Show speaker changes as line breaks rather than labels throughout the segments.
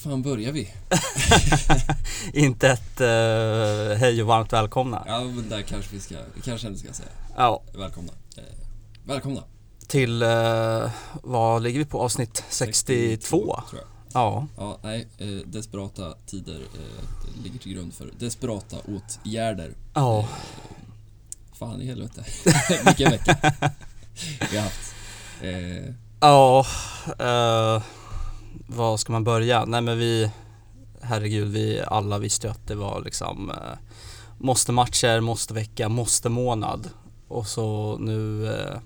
fan börjar vi?
Inte ett uh, hej och varmt välkomna.
Ja, men där kanske vi ska, kanske ändå ska säga.
Ja.
Välkomna. Eh, välkomna.
Till, uh, vad ligger vi på? Avsnitt 62? 62
tror jag.
Ja.
Ja, nej, eh, desperata tider eh, ligger till grund för desperata åtgärder.
Ja.
Eh, fan i helvete. Vilken vecka vi har haft.
Eh. Ja, var ska man börja? Nej men vi, herregud, vi alla visste ju att det var liksom eh, måste matcher, måste vecka, måste månad. Och så nu eh,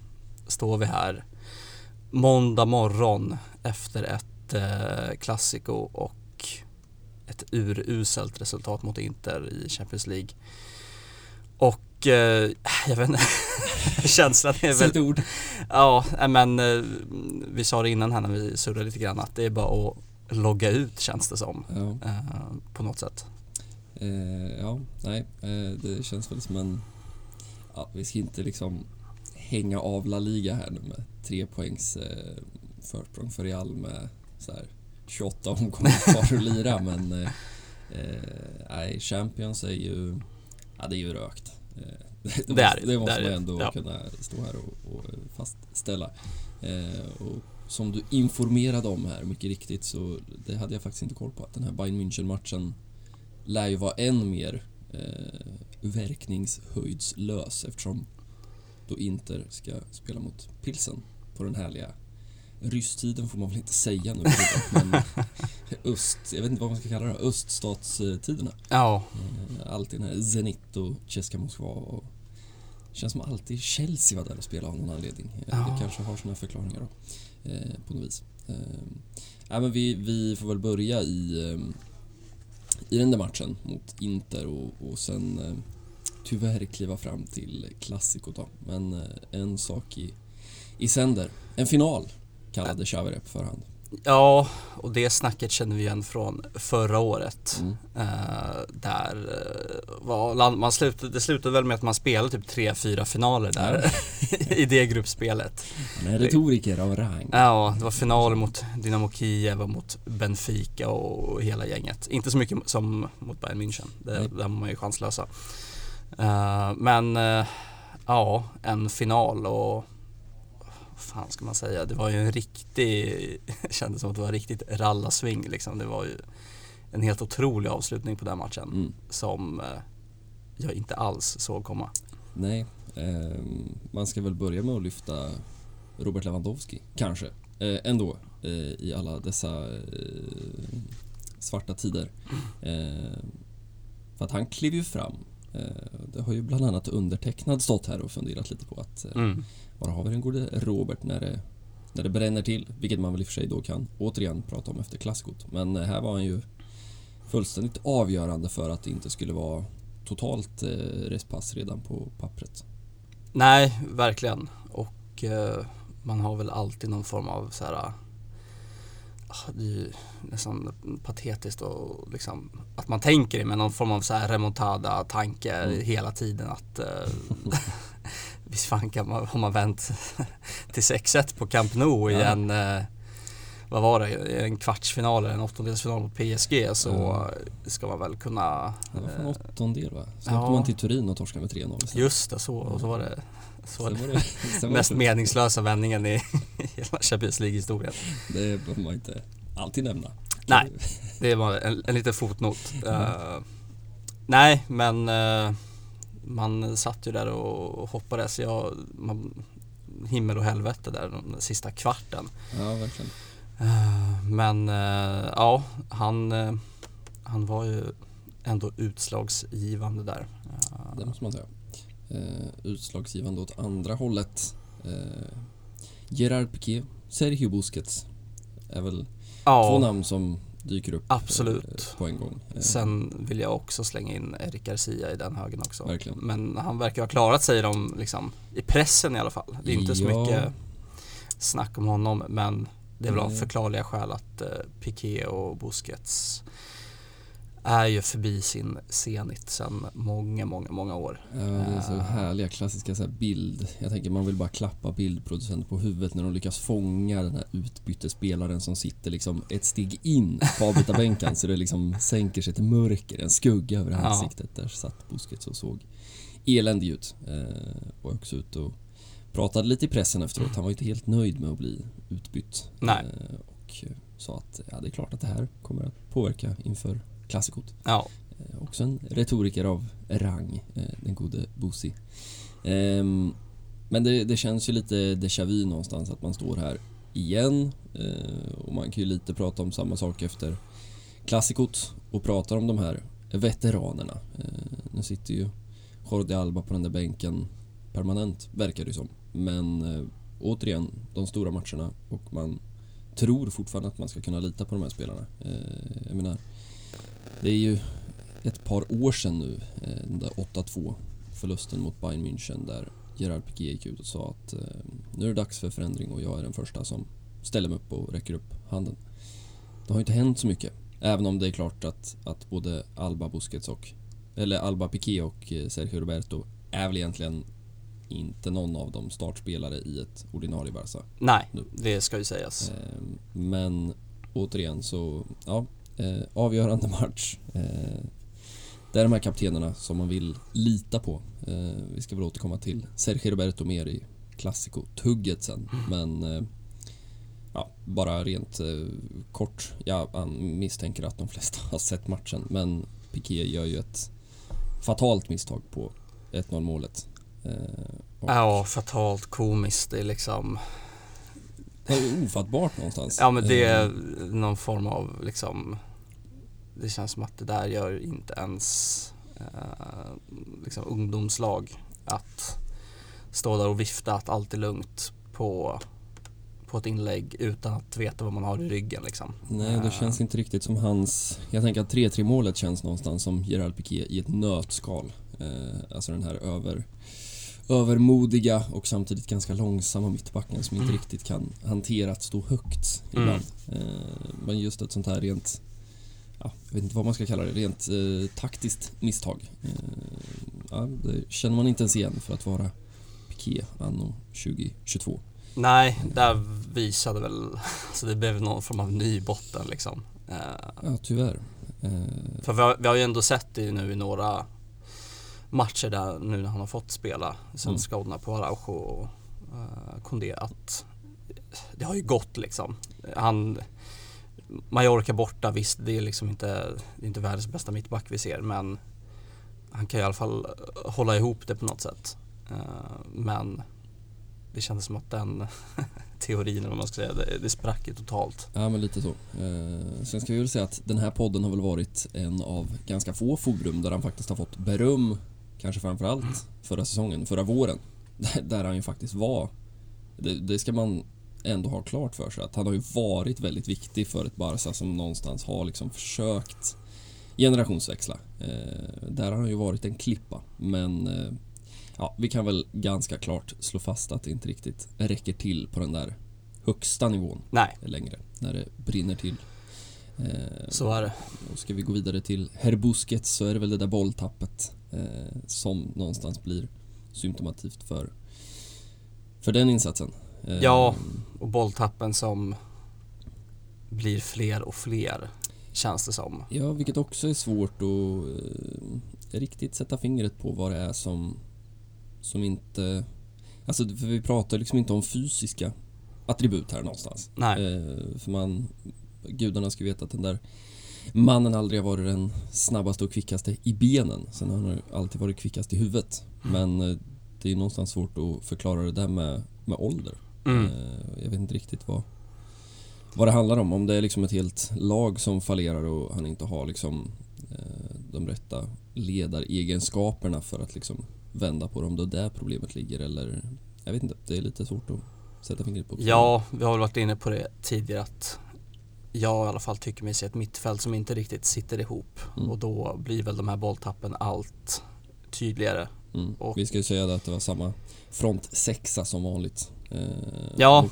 står vi här måndag morgon efter ett eh, klassiko och ett uruselt resultat mot Inter i Champions League. Och eh, jag vet inte, känslan är väl...
Ord.
Ja, men eh, vi sa det innan här när vi surrade lite grann att det är bara att logga ut känns det som. Ja. Eh, på något sätt.
Eh, ja, nej, eh, det känns väl som en... Ja, vi ska inte liksom hänga av La Liga här nu med tre poängs eh, försprång för Real med så här 28 omgångar kvar att lira men nej, Champions är ju Ja, det är ju rökt.
Det, det,
det måste
det
man ändå ja. kunna stå här och, och fastställa. Eh, och som du informerade om här, mycket riktigt, så det hade jag faktiskt inte koll på. Att den här Bayern München-matchen lär ju vara än mer eh, verkningshöjdslös eftersom då Inter ska spela mot Pilsen på den härliga Rysstiden får man väl inte säga nu, men öst, jag vet inte vad man ska kalla det, öststatstiderna.
Ja.
Eh, alltid den här Zenit och Ceska Moskva och känns som alltid Chelsea var där och spelade av någon anledning. Eh, ja. Det kanske har sina förklaringar då, eh, på något vis. Ja, men vi, vi får väl börja i, i den där matchen mot Inter och, och sen tyvärr kliva fram till Classico då. Men en sak i, i sänder. En final kallade Xavi på förhand.
Ja, och det snacket känner vi igen från förra året. Mm. Uh, där uh, var, man slutade, det slutade väl med att man spelade typ tre, fyra finaler där ja. i det gruppspelet.
Är retoriker av rang.
Ja, det var finaler mot Dynamo Kiev och mot Benfica och hela gänget. Inte så mycket som mot Bayern München, det, där var man ju chanslösa. Uh, men ja, en final och fan ska man säga, det var ju en riktig, kändes som att det var riktigt rallasving liksom. Det var ju en helt otrolig avslutning på den matchen mm. som eh, jag inte alls såg komma.
Nej, eh, man ska väl börja med att lyfta Robert Lewandowski, kanske, eh, ändå eh, i alla dessa eh, svarta tider. Eh, för att han klev ju fram det har ju bland annat undertecknad stått här och funderat lite på att mm. Var har vi den gode Robert när det, när det bränner till? Vilket man väl i och för sig då kan återigen prata om efter klasskot. Men eh, här var han ju fullständigt avgörande för att det inte skulle vara totalt eh, restpass redan på pappret.
Nej, verkligen. Och eh, man har väl alltid någon form av så här ah, det är ju nästan patetiskt och liksom att man tänker det med någon form av så här remontada tanke mm. hela tiden att eh, visst fan kan man, har man vänt till 6-1 på Camp Nou i ja. en eh, vad var det, en kvartsfinal eller en åttondelsfinal mot PSG så mm. ska man väl kunna
Det var en åttondel va? Sen ja. kom man till Turin och torskade med 3-0
Just det, så, och så var det så var det, det mest meningslösa vändningen i hela Champions League-historien.
Det behöver man inte alltid nämna.
Nej, det var en, en liten fotnot. Mm. Uh, nej, men uh, man satt ju där och hoppades. Jag, man, himmel och helvete där den sista kvarten.
Ja, verkligen.
Uh, men ja, han, han var ju ändå utslagsgivande där.
Det måste man säga. utslagsgivande åt andra hållet. Gerard Piqué, Sergio Busquets är väl ja. två namn som dyker upp
Absolut.
Eh, på en gång.
Eh. Sen vill jag också slänga in Erik Garcia i den högen också.
Verkligen.
Men han verkar ha klarat sig de, liksom, i pressen i alla fall. Det är inte ja. så mycket snack om honom men det är väl av förklarliga skäl att eh, Piqué och Busquets är ju förbi sin Zenit sedan många, många, många år.
Ja, det är så
Eh.
härliga klassiska så här bild. Jag tänker man vill bara klappa bildproducenten på huvudet när de lyckas fånga den här utbytte spelaren som sitter liksom ett steg in på avbytarbänken så det liksom sänker sig till mörker, en skugga över
Ja.
ansiktet. Där satt Busquets och såg eländig ut. Eh, och också ut och pratade lite i pressen efteråt. Han var inte helt nöjd med att bli utbytt.
Nej.
Eh, och sa att ja, det är klart att det här kommer att påverka inför klassikot.
Ja,
Eh, Också en retoriker av rang, eh, den gode Bussi. Ehm, Men det, det känns ju lite déjà vu någonstans att man står här igen eh, och man kan ju lite prata om samma sak efter klassikot och pratar om de här veteranerna. Nu sitter ju Jordi Alba på den där bänken permanent, verkar det som. Men återigen, de stora matcherna och man tror fortfarande att man ska kunna lita på de här spelarna. Jag menar, det är ju ett par år sedan nu, eh, den där 8-2 förlusten mot Bayern München där Gerard Piqué gick ut och sa att eh, nu är det dags för förändring och jag är den första som ställer mig upp och räcker upp handen. Det har ju inte hänt så mycket. Även om det är klart att, att både Alba Busquets och eller Alba Piqué och eh, Sergio Roberto är väl egentligen inte någon av dem startspelare i ett ordinarie Barca.
nej,
Nu.
det ska ju sägas.
Men återigen så, ja, eh, avgörande match. Eh, det är de här kaptenerna som man vill lita på. Eh, vi ska väl återkomma till Sergio Roberto mer i Classico-tugget sen. Men eh, ja, bara rent eh, kort. Jag misstänker att de flesta har sett matchen. Men Piqué gör ju ett fatalt misstag på 1-0 målet. Eh, och-
Ja, fatalt komiskt. Det är liksom,
det är ofattbart någonstans.
ja men det
Eh,
är någon form av liksom, det känns som att det där gör inte ens eh, liksom ungdomslag att stå där och vifta att allt är lugnt på, på ett inlägg utan att veta vad man har i ryggen liksom.
Nej, det
Eh,
känns inte riktigt som hans... Jag tänker att 3-3 målet känns någonstans som Gerard Piqué i ett nötskal. Eh, alltså den här över, övermodiga och samtidigt ganska långsamma mittbacken som inte riktigt kan hantera att stå högt ibland. Eh, men just ett sånt här rent... Ja, jag vet inte vad man ska kalla det, rent eh, taktiskt misstag. Eh, ja, det känner man inte ens igen för att vara Piqué anno 2022.
Nej, där visade väl, så det blev någon form av ny botten liksom. Eh,
Ja, tyvärr. Eh,
För vi har, vi har ju ändå sett det nu i några matcher där nu när han har fått spela sen
Mm.
skadorna på Araujo och uh, Kondé att det har ju gått liksom. Han Mallorca borta, visst det är liksom inte, det är inte världens bästa mittback vi ser men han kan i alla fall hålla ihop det på något sätt. Eh, men det kändes som att den teorin, eller vad man ska säga, det, det sprack ju totalt.
Ja, men lite så. Eh, sen ska vi väl säga att den här podden har väl varit en av ganska få forum där han faktiskt har fått beröm, kanske framförallt förra säsongen, förra våren, där han ju faktiskt var. Det, det ska man ändå ha klart för sig att han har ju varit väldigt viktig för ett Barca som någonstans har liksom försökt generationsväxla. Eh, där har han ju varit en klippa, men eh, ja, vi kan väl ganska klart slå fast att det inte riktigt räcker till på den där högsta nivån
Nej,
längre när det brinner till. Eh,
så är det.
och ska vi gå vidare till Herr Busquets så är det väl det där bolltappet eh, som någonstans blir symptomativt för, för den insatsen. Eh,
Ja. Och bolltappen som blir fler och fler känns det som.
Ja, vilket också är svårt att eh, riktigt sätta fingret på vad det är som, som inte... Alltså, för vi pratar liksom inte om fysiska attribut här någonstans.
Nej,
Eh, för man, gudarna ska veta att den där mannen aldrig har varit den snabbaste och kvickaste i benen. Sen har han alltid varit kvickast i huvudet. Men eh, det är någonstans svårt att förklara det där med, med ålder.
mm.
Eh, jag vet inte riktigt vad, vad det handlar om. Om det är liksom ett helt lag som fallerar och han inte har liksom eh, de rätta ledaregenskaperna för att liksom vända på det är där problemet ligger eller jag vet inte. Det är lite svårt att sätta fingret på.
ja, vi har väl varit inne på det tidigare att jag i alla fall tycker mig se ett mittfält som inte riktigt sitter ihop
Mm.
och då blir väl de här bolltappen allt tydligare.
Mm. Vi ska ju säga att det var samma front sexa som vanligt. Eh,
Ja.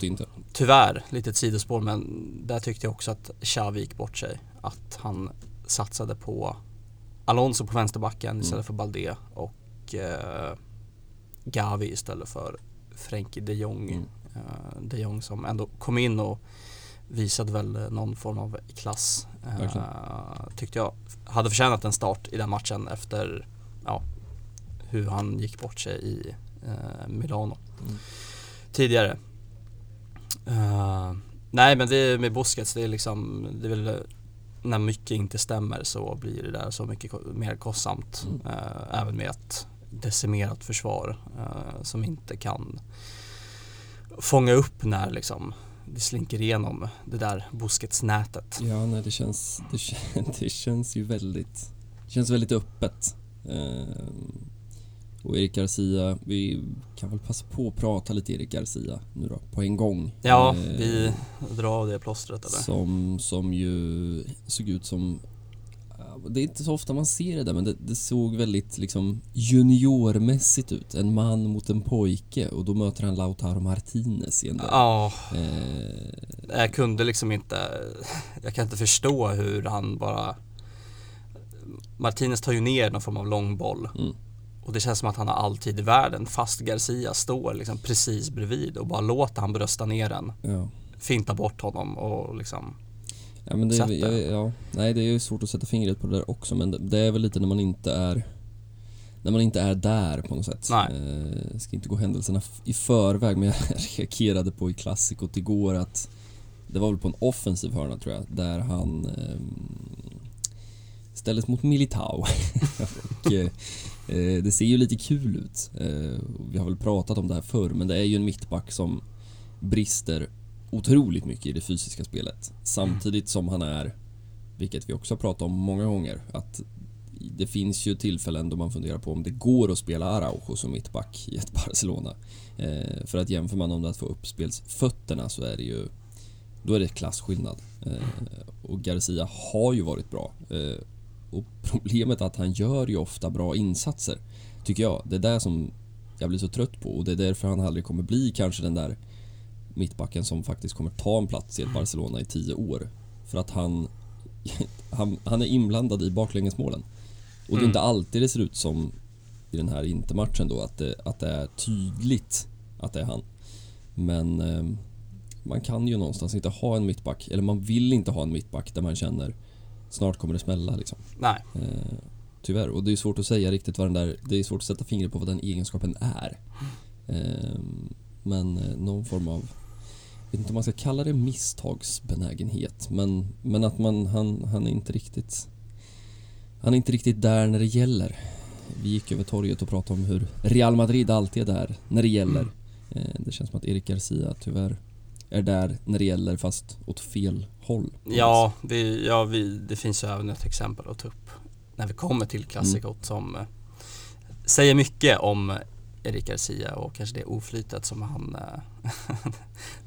Tyvärr, lite ett sidospår men där tyckte jag också att Xavi gick bort sig. Att han satsade på Alonso på vänsterbacken istället för Balde och eh, Gavi istället för Frenkie de Jong.
Mm.
Eh, de Jong som ändå kom in och visade väl någon form av klass.
Verkligen.
Eh, tyckte jag hade förtjänat en start i den matchen efter ja, hur han gick bort sig i eh, Milano
Mm.
tidigare. Eh, nej men det är med Busquets, det är liksom, det är väl när mycket inte stämmer så blir det där så mycket mer kostsamt.
Mm.
Eh, även med ett decimerat försvar eh, som inte kan fånga upp när liksom det slinker igenom det där Busquets-nätet.
Ja, nej, det känns, det, kän- det känns ju väldigt, det känns väldigt öppet. Ehm, och Erik Garcia, vi kan väl passa på att prata lite Erik Garcia nu då, på en gång.
Ja,
Ehm,
vi drar av det plåstret eller?
Som, som ju såg ut som det är inte så ofta man ser det där men det, det såg väldigt liksom juniormässigt ut. En man mot en pojke och då möter han Lautaro Martinez i en.
Ja,
Eh,
jag kunde liksom inte, jag kan inte förstå hur han bara Martinez tar ju ner någon form av långboll
Mm.
och det känns som att han har all tid i världen fast Garcia står liksom precis bredvid och bara låter han brösta ner den,
ja.
finta bort honom och liksom
Ja men det är,
Sätta.
jag, ja, nej det är ju svårt att sätta fingret på det där också men det, det är väl lite när man inte är när man inte är där på något sätt.
Nej.
Eh, ska inte gå händelserna i förväg men jag reagerade på i klassikot igår att det var väl på en offensiv hörna tror jag där han eh, ställdes mot Militao och eh, det ser ju lite kul ut. Eh, vi har väl pratat om det här förr men det är ju en mittback som brister otroligt mycket i det fysiska spelet. Samtidigt som han är, vilket vi också har pratat om många gånger, att det finns ju tillfällen då man funderar på om det går att spela Araujo som mittback i ett Barcelona. Eh, för att jämför man om det att få uppspelsfötterna så är det ju då är det klasskillnad. Eh, och Garcia har ju varit bra. Eh, och problemet är att han gör ju ofta bra insatser, tycker jag. Det är det som jag blir så trött på och det är därför han aldrig kommer bli kanske den där mittbacken som faktiskt kommer ta en plats i ett Barcelona i tio år. För att han, han, han är inblandad i baklängesmålen. Och det är
Mm.
inte alltid det ser ut som i den här intermatchen då, att det, att det är tydligt att det är han. Men eh, man kan ju någonstans inte ha en mittback, eller man vill inte ha en mittback där man känner snart kommer det smälla liksom.
Nej,
Eh, tyvärr. Och det är svårt att säga riktigt vad den där, det är svårt att sätta fingret på vad den egenskapen är. Eh, men eh, någon form av, vet inte om man ska kalla det misstagsbenägenhet, men, men att man, han, han är inte riktigt, han är inte riktigt där när det gäller. Vi gick över torget och pratade om hur Real Madrid alltid är där när det gäller. Eh, det känns som att Erik Garcia tyvärr är där när det gäller fast åt fel håll.
ja, vi, ja vi, det finns ju även ett exempel att ta upp när vi kommer till klassikot som eh, säger mycket om Erik Garcia och kanske det oflytet som han eh,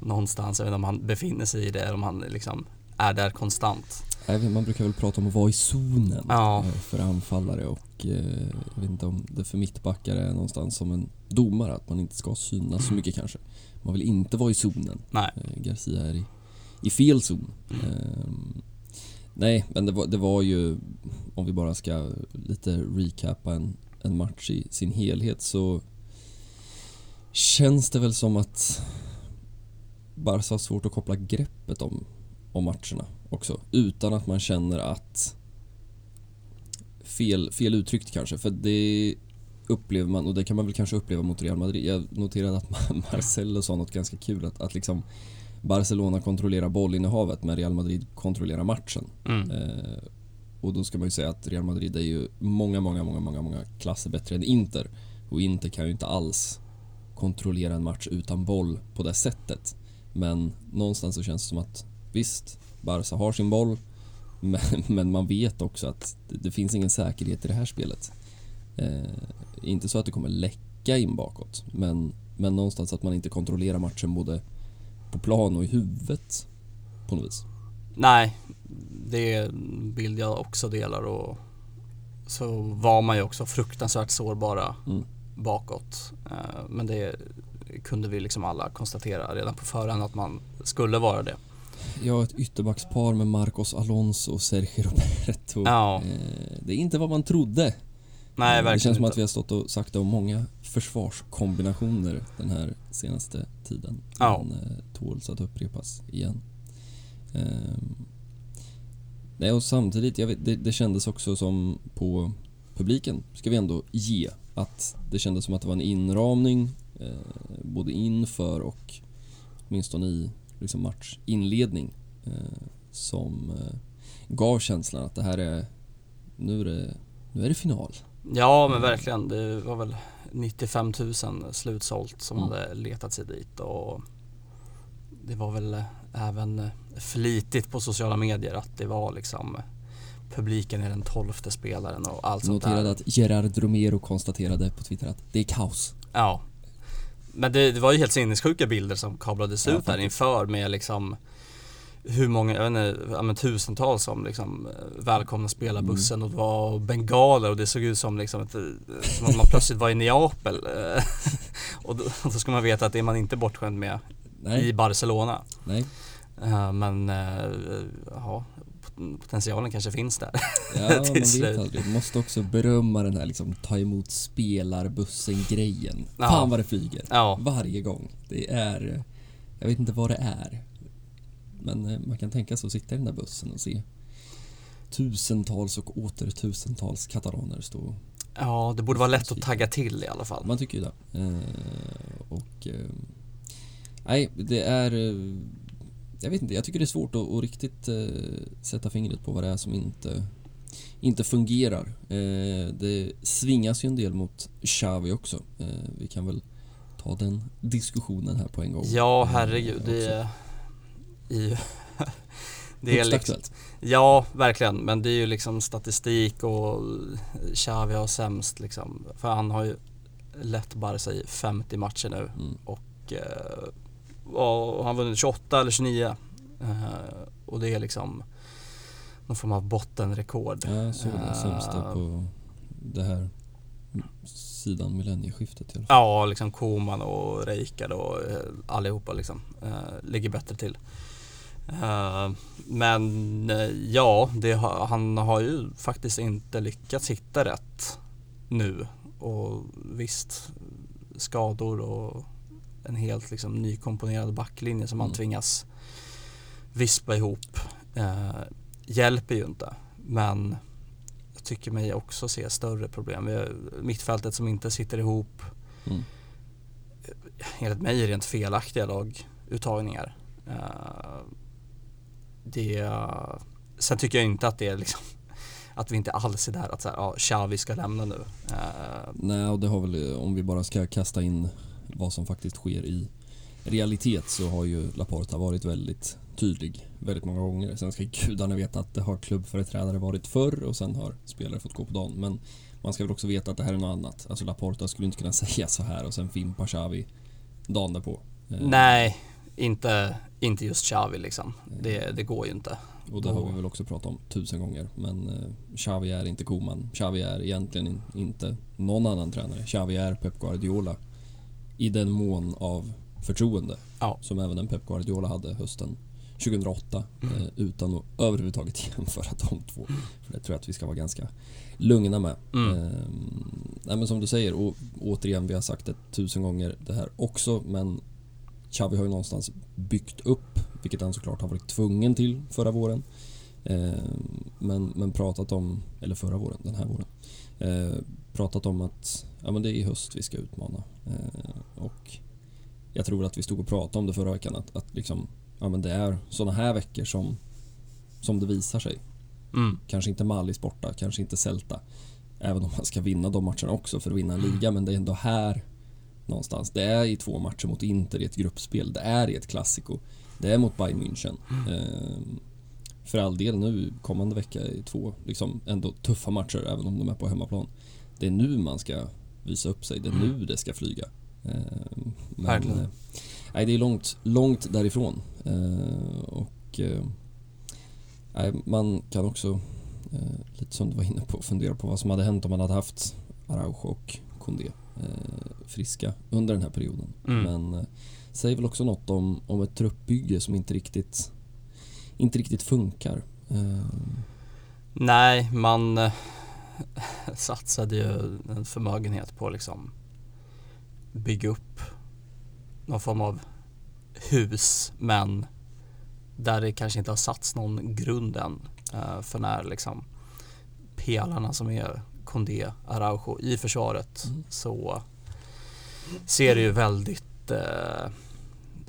någonstans, jag vet inte om han befinner sig i det eller om han liksom är där konstant.
Vet, man brukar väl prata om att vara i zonen
Ja.
eh, för anfallare och eh, jag vet inte om det för mittbackar är någonstans som en domare att man inte ska synas så mycket kanske. Man vill inte vara i zonen.
Nej,
Garcia är i, i fel zon. Ehm, nej, men det var, det var ju, om vi bara ska lite recappa en, en match i sin helhet så känns det väl som att Barca har svårt att koppla greppet om, om matcherna också utan att man känner att fel, fel uttryckt kanske för det upplever man och det kan man väl kanske uppleva mot Real Madrid. Jag noterade att Marcelo sa något ganska kul att, att liksom Barcelona kontrollerar bollinnehavet men Real Madrid kontrollerar matchen.
mm.
Eh, och då ska man ju säga att Real Madrid är ju många, många, många, många, många klasser bättre än Inter. Och Inter kan ju inte alls kontrollera en match utan boll på det sättet. Men någonstans så känns det som att visst, Barca har sin boll men, men man vet också att det, det finns ingen säkerhet i det här spelet. Eh, inte så att det kommer läcka in bakåt men, men någonstans att man inte kontrollerar matchen både på plan och i huvudet på något vis.
Nej, det är en bild jag också delar och så var man ju också fruktansvärt sårbara
Mm.
Bakåt. Eh, Men det kunde vi liksom alla konstatera redan på förhand att man skulle vara det.
Ja, ett ytterbackspar med Marcos Alonso och Sergio Roberto.
Ja.
Eh, det är inte vad man trodde.
Nej,
Eh,
verkligen
Det känns som att vi har stått och sagt det om många försvarskombinationer den här senaste tiden.
Ja.
Men tåls att upprepas igen. Ehm, Nej, och samtidigt, vet, det, det kändes också som på publiken, ska vi ändå ge, att det kändes som att det var en inramning eh, både inför och åtminstone i liksom matchinledning eh, som eh, gav känslan att det här är, nu är det, nu är det final.
Ja men verkligen. Det var väl 95 000 slutsålt som
Mm.
hade letat sig dit och det var väl eh, även eh, flitigt på sociala medier att det var liksom publiken är den tolfte spelaren och allt sånt
Noterade
där.
att Gerard Romero konstaterade på Twitter att det är kaos.
Ja. Men det, det var ju helt sinnessjuka bilder som kablades
Ja,
ut där inför med liksom hur många, jag vet inte, men tusentals som liksom eh, välkomna spelarbussen och det var bengaler och det såg ut som liksom ett, eh, som att man plötsligt var i Neapel. eh, och, då, och då ska man veta att det är man inte bortskämd med i
Nej,
Barcelona.
nej.
Eh, Men eh, ja, potentialen kanske finns där.
Ja, man vet aldrig. Måste också berömma den här liksom ta emot spelarbussen-grejen.
Ja.
Fan vad det flyger.
Ja,
Varje gång. Det är... Jag vet inte vad det är. Men eh, man kan tänka sig att sitta i den där bussen och se tusentals och åter tusentals katalaner stå
ja, det borde vara lätt att tagga till i alla fall.
Man tycker ju det. Eh, och... Eh, nej, det är... Eh, jag vet inte, jag tycker det är svårt att, att riktigt eh, sätta fingret på vad det är som inte, inte fungerar. Eh, det svingas ju en del mot Xavi också. Eh, vi kan väl ta den diskussionen här på en gång.
Ja,
Eh,
herregud. Det
också.
är, det är
Högst
liksom,
aktuellt.
Ja, verkligen. Men det är ju liksom statistik och Xavi har sämst liksom. För han har ju lett Barca i 50 matcher nu
Mm.
och eh, och han vunnit 28 eller 29. Eh, och det är liksom någon form av bottenrekord.
Ja, jag såg
Eh,
sämsta på det här sidan millennieskiftet i alla fall.
Ja, liksom Koman och Rijkaard och eh, allihopa liksom eh, ligger bättre till. Eh, men eh, ja, det han har ju faktiskt inte lyckats hitta rätt nu. Och visst, skador och en helt liksom nykomponerad backlinje som han
Mm.
tvingas vispa ihop eh, hjälper ju inte. Men jag tycker mig också se större problem. Vi mittfältet som inte sitter ihop
Mm.
enligt mig rent felaktiga laguttagningar. Eh, det, sen tycker jag inte att det är liksom att vi inte alls är där att så här, ja, Xavi ska lämna nu. Eh,
Nej, och det har väl, om vi bara ska kasta in vad som faktiskt sker i realitet så har ju Laporta varit väldigt tydlig väldigt många gånger. Sen ska gudarna veta att det har klubbföreträdare varit förr och sen har spelare fått gå på dagen. Men man ska väl också veta att det här är något annat. Alltså Laporta skulle inte kunna säga så här och sen fimpa Xavi dagen därpå. Eh,
nej, inte, inte just Xavi liksom. Det, det går ju inte.
Och det har vi väl också pratat om tusen gånger. Men eh, Xavi är inte Koman. Xavi är egentligen in, inte någon annan tränare. Xavi är Pep Guardiola. I den mån av förtroende.
Ja.
Som även en Pep Guardiola hade hösten 2008.
Mm.
Eh, utan att överhuvudtaget jämföra de två. För det tror jag att vi ska vara ganska lugna med.
Mm.
Eh, nej men som du säger, och återigen vi har sagt det tusen gånger det här också. Men Xavi har ju någonstans byggt upp, vilket han såklart har varit tvungen till förra våren. Eh, men, men pratat om, eller förra våren, den här våren. Eh, pratat om att ja, men det är i höst vi ska utmana. Eh, och jag tror att vi stod och pratade om det förra veckan att, att liksom, ja, men det är såna här veckor som, som det visar sig.
Mm.
Kanske inte Mallis borta, kanske inte Celta. Även om man ska vinna de matcherna också för att vinna en liga. Men det är ändå här någonstans. Det är i två matcher mot Inter i ett gruppspel. Det är i ett klassiko. Det är mot Bayern München. Ehm, för all del nu kommande vecka i två liksom ändå tuffa matcher även om de är på hemmaplan. Det är nu man ska visa upp sig. Det är nu det ska flyga. Ehm, men, eh, nej, det är långt, långt därifrån. Ehm, och eh, nej, man kan också, eh, lite som du var inne på, fundera på vad som hade hänt om man hade haft Araujo och Koundé eh, friska under den här perioden.
Mm.
Men eh, säger väl också något om, om ett truppbygge som inte riktigt inte riktigt funkar. Eh,
Nej, man eh, satsade ju en förmögenhet på att liksom bygga upp någon form av hus men där det kanske inte har satts någon grund än eh, för när liksom pelarna som är Condé, Araujo i försvaret
Mm.
så ser det ju väldigt eh,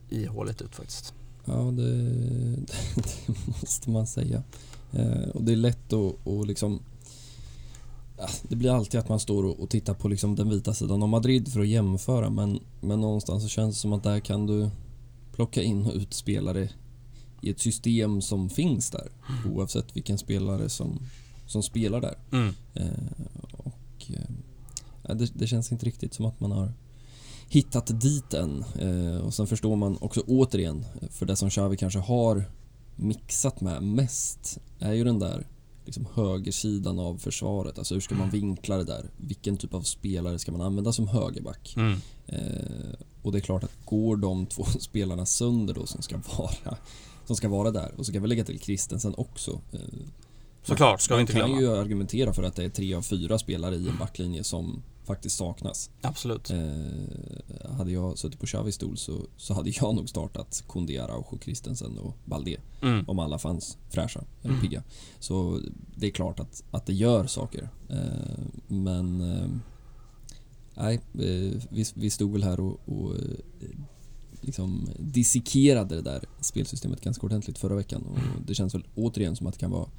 ihåligt ut faktiskt.
Ja, det, det måste man säga. Eh, och det är lätt att, att liksom... ja, Det blir alltid att man står och, och tittar på liksom den vita sidan av Madrid för att jämföra men, men någonstans så känns det som att där kan du plocka in och ut spelare i ett system som finns där oavsett vilken spelare som, som spelar där.
Mm.
Eh, och eh, det, det känns inte riktigt som att man har hittat dit än. Eh, och sen förstår man också återigen, för det som Xavi kanske har mixat med mest är ju den där liksom högersidan av försvaret. Alltså hur ska man vinkla det där? Vilken typ av spelare ska man använda som högerback?
Mm.
Eh, och det är klart att går de två spelarna sönder då som ska vara som ska vara där och så kan vi lägga till Christensen också. Eh,
Såklart, ska vi
man
inte
kan
glömma.
ju argumentera för att det är tre av fyra spelare i en backlinje som faktiskt saknas.
Absolut.
Eh, hade jag suttit på Xavis stol så, så hade jag nog startat Koundé, Araujo, Christensen och Balde
Mm.
om alla fanns fräscha eller
Mm.
pigga. Så det är klart att, att det gör saker. Eh, men eh, nej, eh, vi, vi stod väl här och, och eh, liksom dissekerade det där spelsystemet ganska ordentligt förra veckan och det känns väl återigen som att det kan vara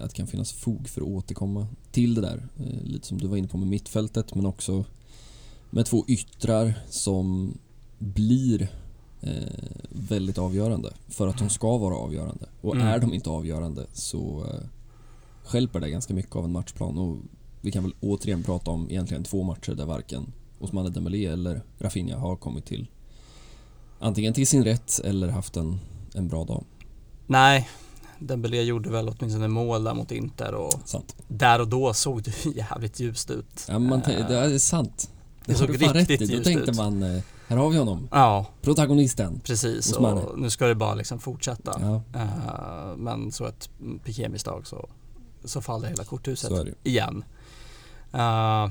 att det kan finnas fog för att återkomma till det där. Eh, lite som du var inne på med mittfältet men också med två yttrar som blir eh, väldigt avgörande för att de ska vara avgörande. Och
Mm.
är de inte avgörande så eh, stjälper det ganska mycket av en matchplan och vi kan väl återigen prata om egentligen två matcher där varken Ousmane Dembélé eller Rafinha har kommit till antingen till sin rätt eller haft en, en bra dag.
Nej, Dembélé gjorde väl åtminstone mål där mot Inter och
Sant.
där och då såg det jävligt ljust ut.
Ja, man,
Eh,
det är sant.
det
har
såg riktigt
i. Då
ljust
tänkte
ut.
man, eh, här har vi honom.
Ja,
Protagonisten.
precis. Och nu ska det bara liksom fortsätta.
Ja,
Eh, men så ett Piqué-misstag så, så faller hela korthuset
det
igen. Eh,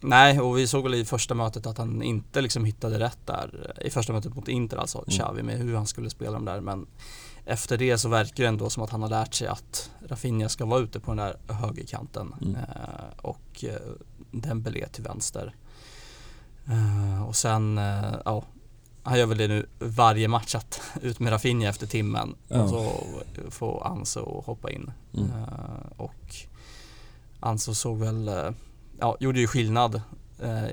nej, och vi såg väl i första mötet att han inte liksom hittade rätt där. I första mötet mot Inter alltså,
Mm.
Xavi med hur han skulle spela dem där. Men efter det så verkar det ändå som att han har lärt sig att Rafinha ska vara ute på den där högerkanten.
Mm.
Eh, och eh, Dembélé till vänster. Eh, och sen, eh, ja, han gör väl det nu varje match att ut med Rafinha efter timmen
Ja.
och så får Anso hoppa in.
Mm.
Eh, och Anso såg väl, eh, ja, gjorde ju skillnad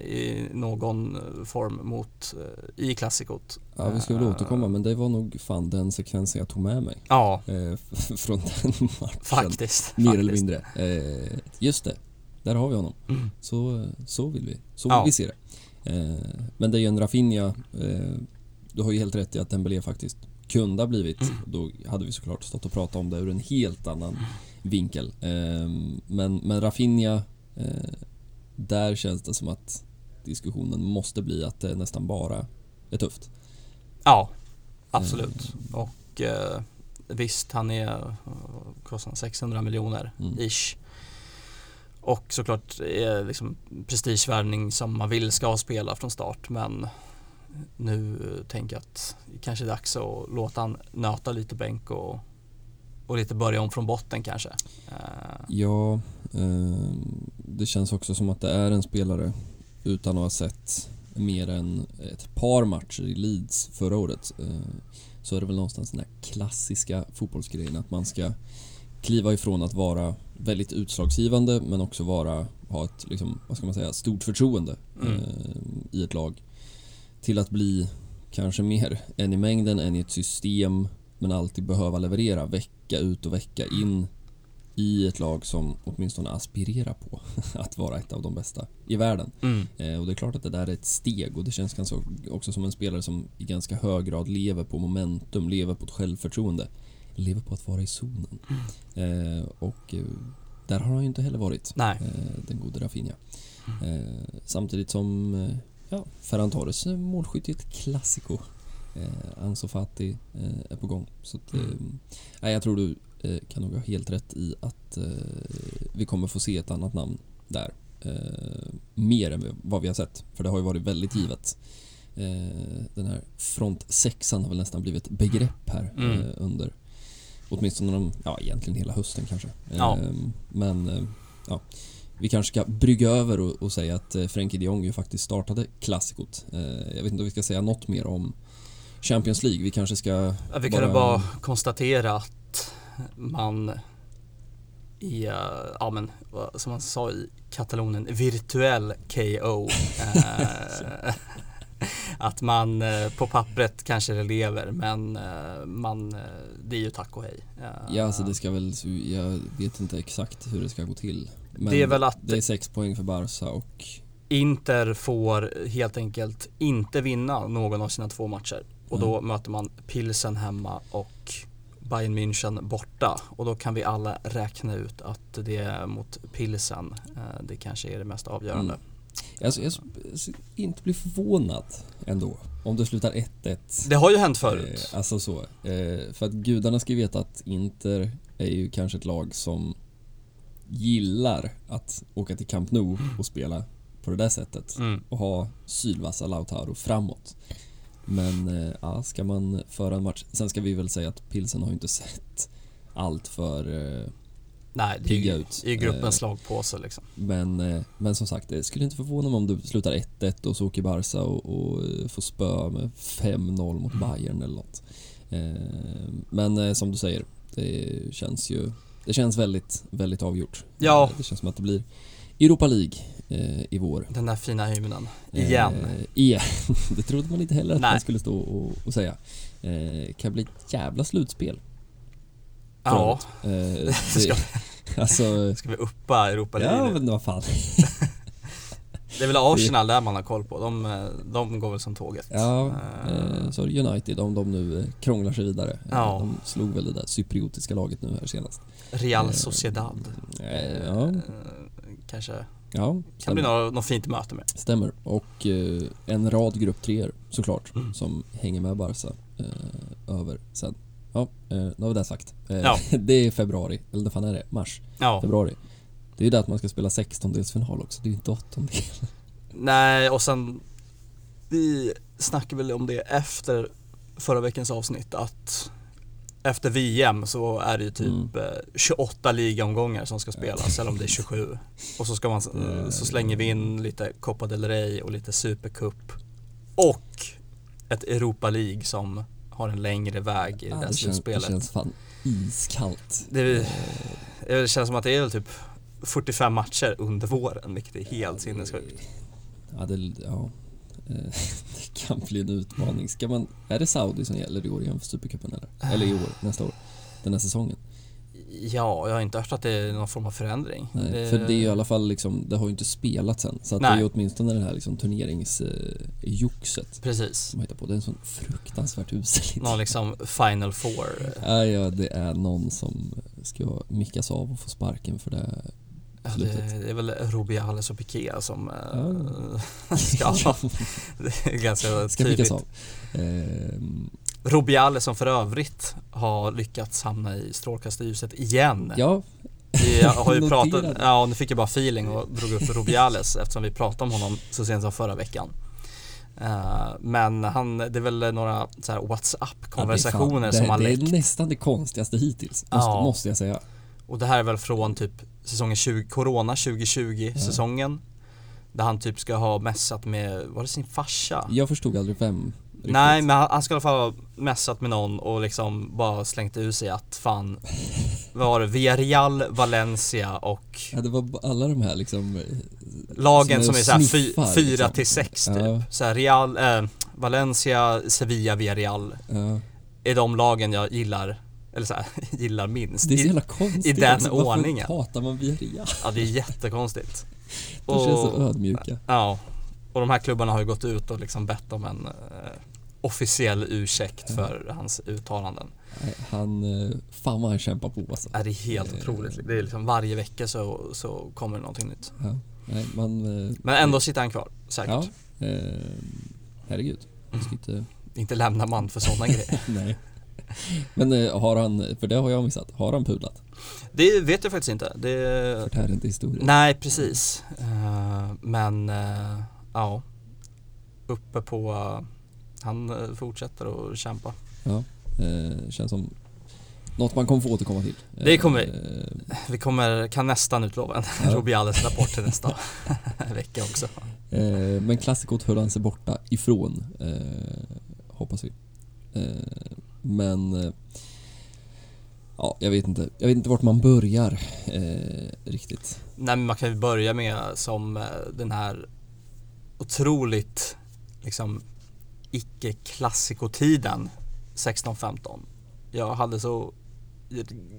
i någon form mot, eh, i klassikot.
Ja, vi ska väl
Eh,
återkomma men det var nog fan den sekvensen jag tog med mig
Ja,
eh, från den matchen.
faktiskt.
Mer
faktiskt.
eller mindre. Eh, just det, där har vi honom.
Mm.
Så, så vill vi, så vill
Ja.
vi se det. Eh, men det är ju en Rafinha, eh, du har ju helt rätt i att Dembélé faktiskt kunde ha blivit,
Mm.
då hade vi såklart stått och pratat om det ur en helt annan vinkel. Eh, men, men Rafinha, eh, där känns det som att diskussionen måste bli att det nästan bara är tufft.
Ja, absolut. Och eh, visst, han är, eh, kostar han 600 miljoner
Mm.
ish. Och såklart är liksom prestigevärvning som man vill ska spela från start men nu eh, tänker jag att det kanske är dags att låta han nöta lite bänk och, och lite börja om från botten kanske. Eh,
Ja, eh, det känns också som att det är en spelare utan att ha sett mer än ett par matcher i Leeds förra året. Eh, så är det väl någonstans den här klassiska fotbollsgrejen att man ska kliva ifrån att vara väldigt utslagsgivande men också vara, ha ett, liksom, vad ska man säga, stort förtroende
Mm.
eh, i ett lag. Till att bli kanske mer en i mängden än i ett system men alltid behöva leverera vecka ut och vecka in i ett lag som åtminstone aspirerar på att vara ett av de bästa i världen.
mm,
Eh, och det är klart att det där är ett steg och det känns ganska också som en spelare som i ganska hög grad lever på momentum, lever på ett självförtroende, lever på att vara i zonen. Eh, och eh, där har han ju inte heller varit, eh, den gode Rafinha. Eh, samtidigt som eh, ja, Ferran Torres eh, målskytt i ett klassiko Eh, Ansu Fati eh, är på gång. Så att, eh,
Mm.
nej, jag tror du eh, kan nog ha helt rätt i att eh, vi kommer få se ett annat namn där. Eh, mer än vad vi har sett. För det har ju varit väldigt givet. Eh, den här front sexan har väl nästan blivit ett begrepp här
Mm.
eh, under åtminstone de, ja egentligen hela hösten kanske.
Ja.
Eh, men eh, ja, vi kanske ska brygga över och, och säga att eh, Frenkie de Jong ju faktiskt startade klassikot. Eh, jag vet inte om vi ska säga något mer om Champions League. Vi kanske ska...
Ja, vi kan bara konstatera att man i, eh, ja men som man sa i Katalonien, virtuell KO. eh, att man eh, på pappret kanske det lever men man, det är ju tack och hej.
Ja, alltså det ska väl... Jag vet inte exakt hur det ska gå till. Men
Det är väl att-
Det är sex poäng för Barca och...
Inter får helt enkelt inte vinna någon av sina två matcher. Och då möter man Pilsen hemma och Bayern München borta. Och då kan vi alla räkna ut att det är mot Pilsen eh, det kanske är det mest avgörande.
Mm. Alltså, jag skulle inte bli förvånad ändå om det slutar 1-1.
Det har ju hänt förut.
Eh, alltså så. Eh, för att gudarna ska veta att Inter är ju kanske ett lag som gillar att åka till Camp Nou och spela på det där sättet.
Mm.
Och ha sylvassa Lautaro framåt. Men eh, ja, ska man föra en match. Sen ska vi väl säga att Pilsen har ju inte sett allt för eh,
Nej, det är
pigga
ju
ut.
i gruppens
Eh,
slagpåse liksom.
Men, eh, men som sagt, det skulle inte förvåna mig om det slutar 1-1 och så åker Barca och, och får spö med 5-0 mot Bayern eller något. Men som du säger, det känns ju Det känns väldigt, väldigt avgjort.
Ja.
Det känns som att det blir Europa League i vår.
Den där fina hymnen. Igen.
Eh, igen. Det trodde man inte heller att
Nej.
man skulle stå och, och säga. Eh, kan bli ett jävla slutspel.
ja.
Eh,
Ska-
alltså,
ska vi uppa Europa
ja
nu?
men vad fan.
Det är väl Arsenal där man har koll på. De, eh, de går väl som tåget.
Ja,
Eh,
eh, så United, om de nu eh, krånglar sig vidare. Eh,
Ja.
De slog väl det där cypriotiska laget nu här senast.
Real
eh,
Sociedad.
Eh, ja,
Eh, Kanske
ja
kan
stämmer.
bli något, något fint möte med.
stämmer. Och eh, en rad grupp treor såklart,
Mm.
som hänger med Barca eh, över sen. Ja, eh, nu har vi det sagt. Eh,
Ja.
det är februari, eller vad fan är det? Mars?
Ja.
Februari. Det är ju det att man ska spela 16-delsfinal också, det är ju inte åttondel.
Nej, och sen vi snackade väl om det efter förra veckans avsnitt att efter VM så är det ju typ
Mm.
eh, 28 ligaomgångar som ska spelas, eller om det är 27. Och så ska man, eh, så slänger vi in lite Copa del Rey och lite Supercup. Och ett Europa League som har en längre väg i det
Ja, det, det
slutspelet.
känns fan iskallt.
Det,
Eh,
det känns som att det är typ 45 matcher under våren, vilket är helt sinnessjukt.
Ja, det, ja. Eh, det kan bli en utmaning. Ska man, är det Saudi som gäller i år igen för Supercupen eller? Eller i år, nästa år? Den här säsongen?
Ja, jag har inte hört att det är någon form av förändring.
Nej, för det är ju i alla fall liksom, det har ju inte spelats än. Så att det är ju åtminstone det här liksom turneringsjoxet
Precis.
som man hittar på. Det är en sån fruktansvärt usel.
Någon liksom final four.
Ja, ja, det är någon som ska mickas av och få sparken för det
Ja, det, är väl Rubiales och Piqué som
Ja.
äh, ska. Det är ganska
Ska
tydligt.
av. Ehm,
Rubiales som för övrigt har lyckats hamna i strålkastarljuset igen.
ja,
Vi har ju pratat, ja nu fick jag bara feeling och drog upp Rubiales eftersom vi pratade om honom så sent som förra veckan. Eh, men han, det är väl några WhatsApp-konversationer
Ja,
som har läckt.
det är nästan det konstigaste hittills, måste,
Ja.
måste jag säga.
Och det här är väl från typ säsongen 20, Corona 2020
Ja.
säsongen. Där han typ ska ha messat med, var det sin farsa?
Jag förstod aldrig vem riktigt.
Nej men han, han ska i alla fall ha messat med någon och liksom bara slängt ur sig att fan Vad var det? Villarreal, Valencia och
Ja, det var alla de här liksom... eh,
lagen som är såhär
sniffar,
4
liksom.
till 6 typ.
Ja.
Så här, Real, eh, Valencia, Sevilla, Villarreal
Ja,
är de lagen jag gillar, eller så här, gillar minst.
det är så
I,
jävla konstigt
i den.
Varför
ordningen.
hatar man Villarreal?
ja det är jättekonstigt.
De känns så ödmjuka.
Ja, och de här klubbarna har ju gått ut och liksom bett om en eh, officiell ursäkt för hans uttalanden.
Han, eh, fan vad han kämpar på alltså.
Ja, det är helt
Eh.
otroligt. Det är liksom varje vecka så, så kommer det någonting nytt.
Ja, nej, man... eh,
Men ändå sitter han kvar, säkert.
Ja, eh, herregud. Ska inte
Inte lämnar man för sådana grejer.
Nej. Men eh, har han, för det har jag missat, har han pudlat?
Det vet jag faktiskt inte. Det...
Förtär inte historien.
Nej, precis. Eh, men uh, ja, uppe på, han fortsätter att kämpa.
Ja, känns som något man kommer få återkomma till.
Det kommer vi. Vi kommer, kan nästan utlova en ja. Rubiales rapport till nästa vecka också.
Men klassikot höll han sig borta ifrån, hoppas vi. Men Ja, jag vet inte. Jag vet inte vart man börjar eh, riktigt.
Nej, men man kan ju börja med som eh, den här otroligt liksom icke-klassikotiden 16-15. Jag hade så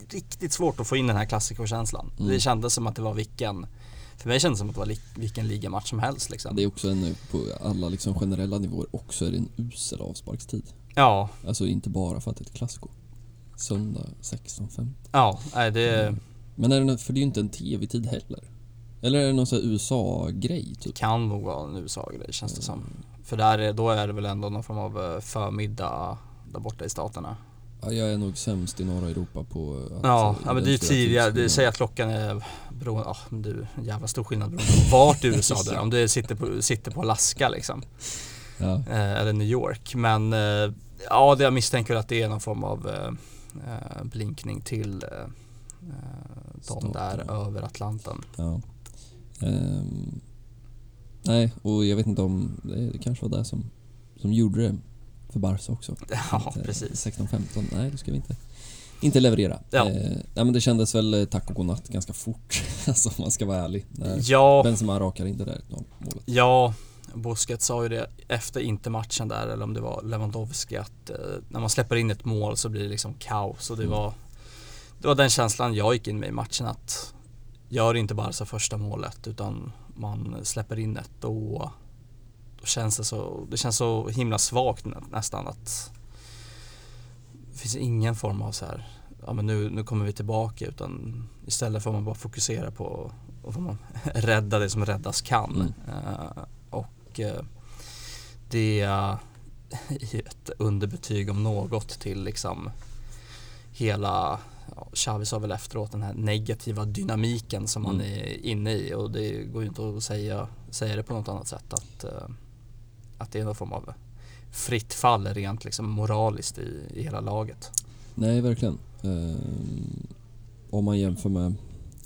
riktigt svårt att få in den här klassikerkänslan. Mm. Det kändes som att det var vilken för mig kändes det som att det var vilken ligamatch som helst liksom.
Det är också en, på alla liksom generella nivåer också är det en usel avsparkstid.
Ja.
Alltså inte bara för att det är ett klassiko. Söndag 16.5.
Ja, nej det...
Mm. Men är det, för det är ju inte en tv-tid heller. Eller är det någon sån här USA-grej typ?
Kan nog vara en USA-grej känns det som. För där är, då är det väl ändå någon form av eh, förmiddag där borta i staterna.
Ja, jag är nog sämst i norra Europa på att
Ja, ja men det är ju tidigare. Det säger att klockan är beroende, ja men du, jävla stor skillnad beroende på vart i USA du är. Om du sitter på, sitter på Alaska liksom. Ja. Eh, eller New York. Men eh, ja, det jag misstänker att det är någon form av eh, eh, blinkning till eh, eh de Staten. där över Atlanten.
Ja. Um, nej, och jag vet inte om det kanske var det som, som gjorde det för Barca också.
Ja, precis.
16-15, nej då ska vi inte inte leverera. Ja. Eh, nej, men det kändes väl eh, tack och godnatt ganska fort, alltså om man ska vara ärlig. När ja. Benzema rakar in det där målet.
Ja, Busquets sa ju det efter inte matchen där, eller om det var Lewandowski, att eh, när man släpper in ett mål så blir det liksom kaos. Och det, mm. var, det var den känslan jag gick in med i matchen att gör inte bara så första målet utan man släpper in ett då, då känns det så, det känns så himla svagt nästan att det finns ingen form av så här, ja men nu, nu kommer vi tillbaka utan istället får man bara fokusera på och får man rädda det som räddas kan. Mm. Uh, Eh, det är ett underbetyg om något till liksom hela Xavi sa väl efteråt den här negativa dynamiken som mm. man är inne i och det går ju inte att säga, säga det på något annat sätt att, eh, att det är någon form av fritt fall rent liksom moraliskt i, i hela laget.
Nej, verkligen. Eh, om man jämför med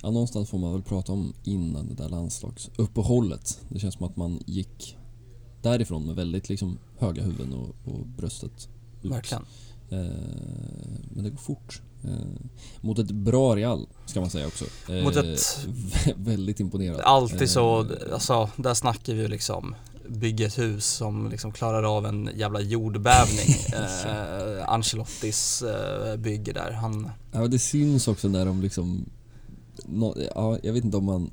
Ja, någonstans får man väl prata om innan det där landslagsuppehållet. Det känns som att man gick därifrån med väldigt liksom höga huvuden och, och bröstet
ut. Verkligen.
Eh, men det går fort. Eh, mot ett bra Real, ska man säga också. Eh, mot ett... väldigt imponerad.
Alltid så, alltså där snackar vi ju liksom bygga ett hus som liksom klarar av en jävla jordbävning. eh, Ancelottis eh, bygge där. Han...
Ja, det syns också när de liksom no, ja, jag vet inte om man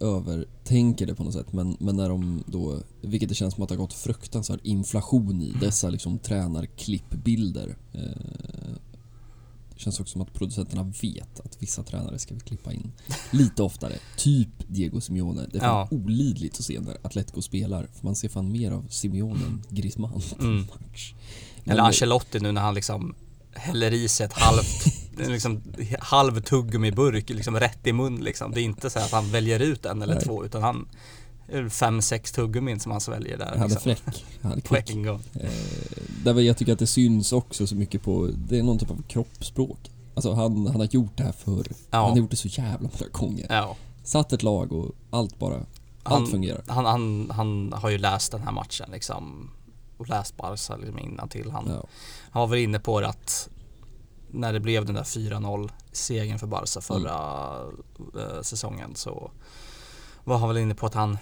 övertänker det på något sätt men, men när de då, vilket det känns som att det har gått fruktansvärd inflation i dessa liksom tränarklippbilder. Eh, det känns också som att producenterna vet att vissa tränare ska vi klippa in lite oftare. Typ Diego Simeone. Det är fan ja. olidligt att se när Atletico spelar för man ser fan mer av Simeone än Griezmann på mm. match.
Eller Ancelotti nu när han liksom häller i sig ett halvt, liksom, halv tuggummi-burk liksom rätt i mun liksom. Det är inte så att han väljer ut en eller Nej. två utan han fem, sex tuggummin som han sväljer där.
Han hade liksom. fräck. Han hade kvick. Eh, jag tycker att det syns också så mycket på, det är någon typ av kroppsspråk. Alltså han, han har gjort det här förr. Ja. Han har gjort det så jävla många gånger. Ja. Satt ett lag och allt bara, han, allt fungerar.
Han, han, han har ju läst den här matchen liksom och läst Barca liksom innan till han, ja. han var väl inne på det att när det blev den där 4-0 segern för Barca förra mm. säsongen så var han väl inne på att han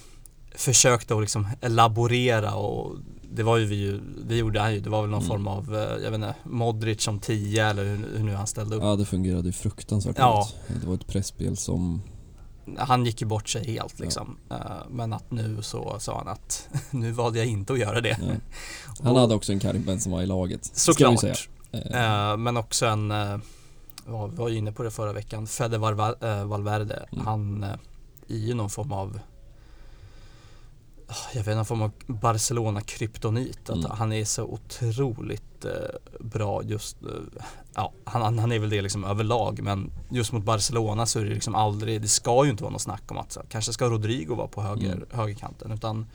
försökte att liksom elaborera och det var ju vi det gjorde han ju. Det var väl någon mm. form av, eh, jag vet inte, Modric som 10 eller hur, hur, nu han ställde upp.
Ja det fungerade ju fruktansvärt ja. Det var ett pressspel som
han gick ju bort sig helt liksom. Ja. Eh, men att nu så sa han att nu valde jag inte att göra det. Ja.
Han hade också en Karim Benzema i laget.
Såklart. Uh, men också en, uh, vi var ju inne på det förra veckan, Fede Valverde. Mm. Han uh, är ju någon form av jag vet inte, någon form av Barcelona-kryptonit. Att
Mm.
han är så otroligt eh, bra just, eh, ja han, han är väl det liksom överlag men just mot Barcelona så är det liksom aldrig, det ska ju inte vara något snack om att så, kanske ska Rodrigo vara på höger,
Mm.
högerkanten utan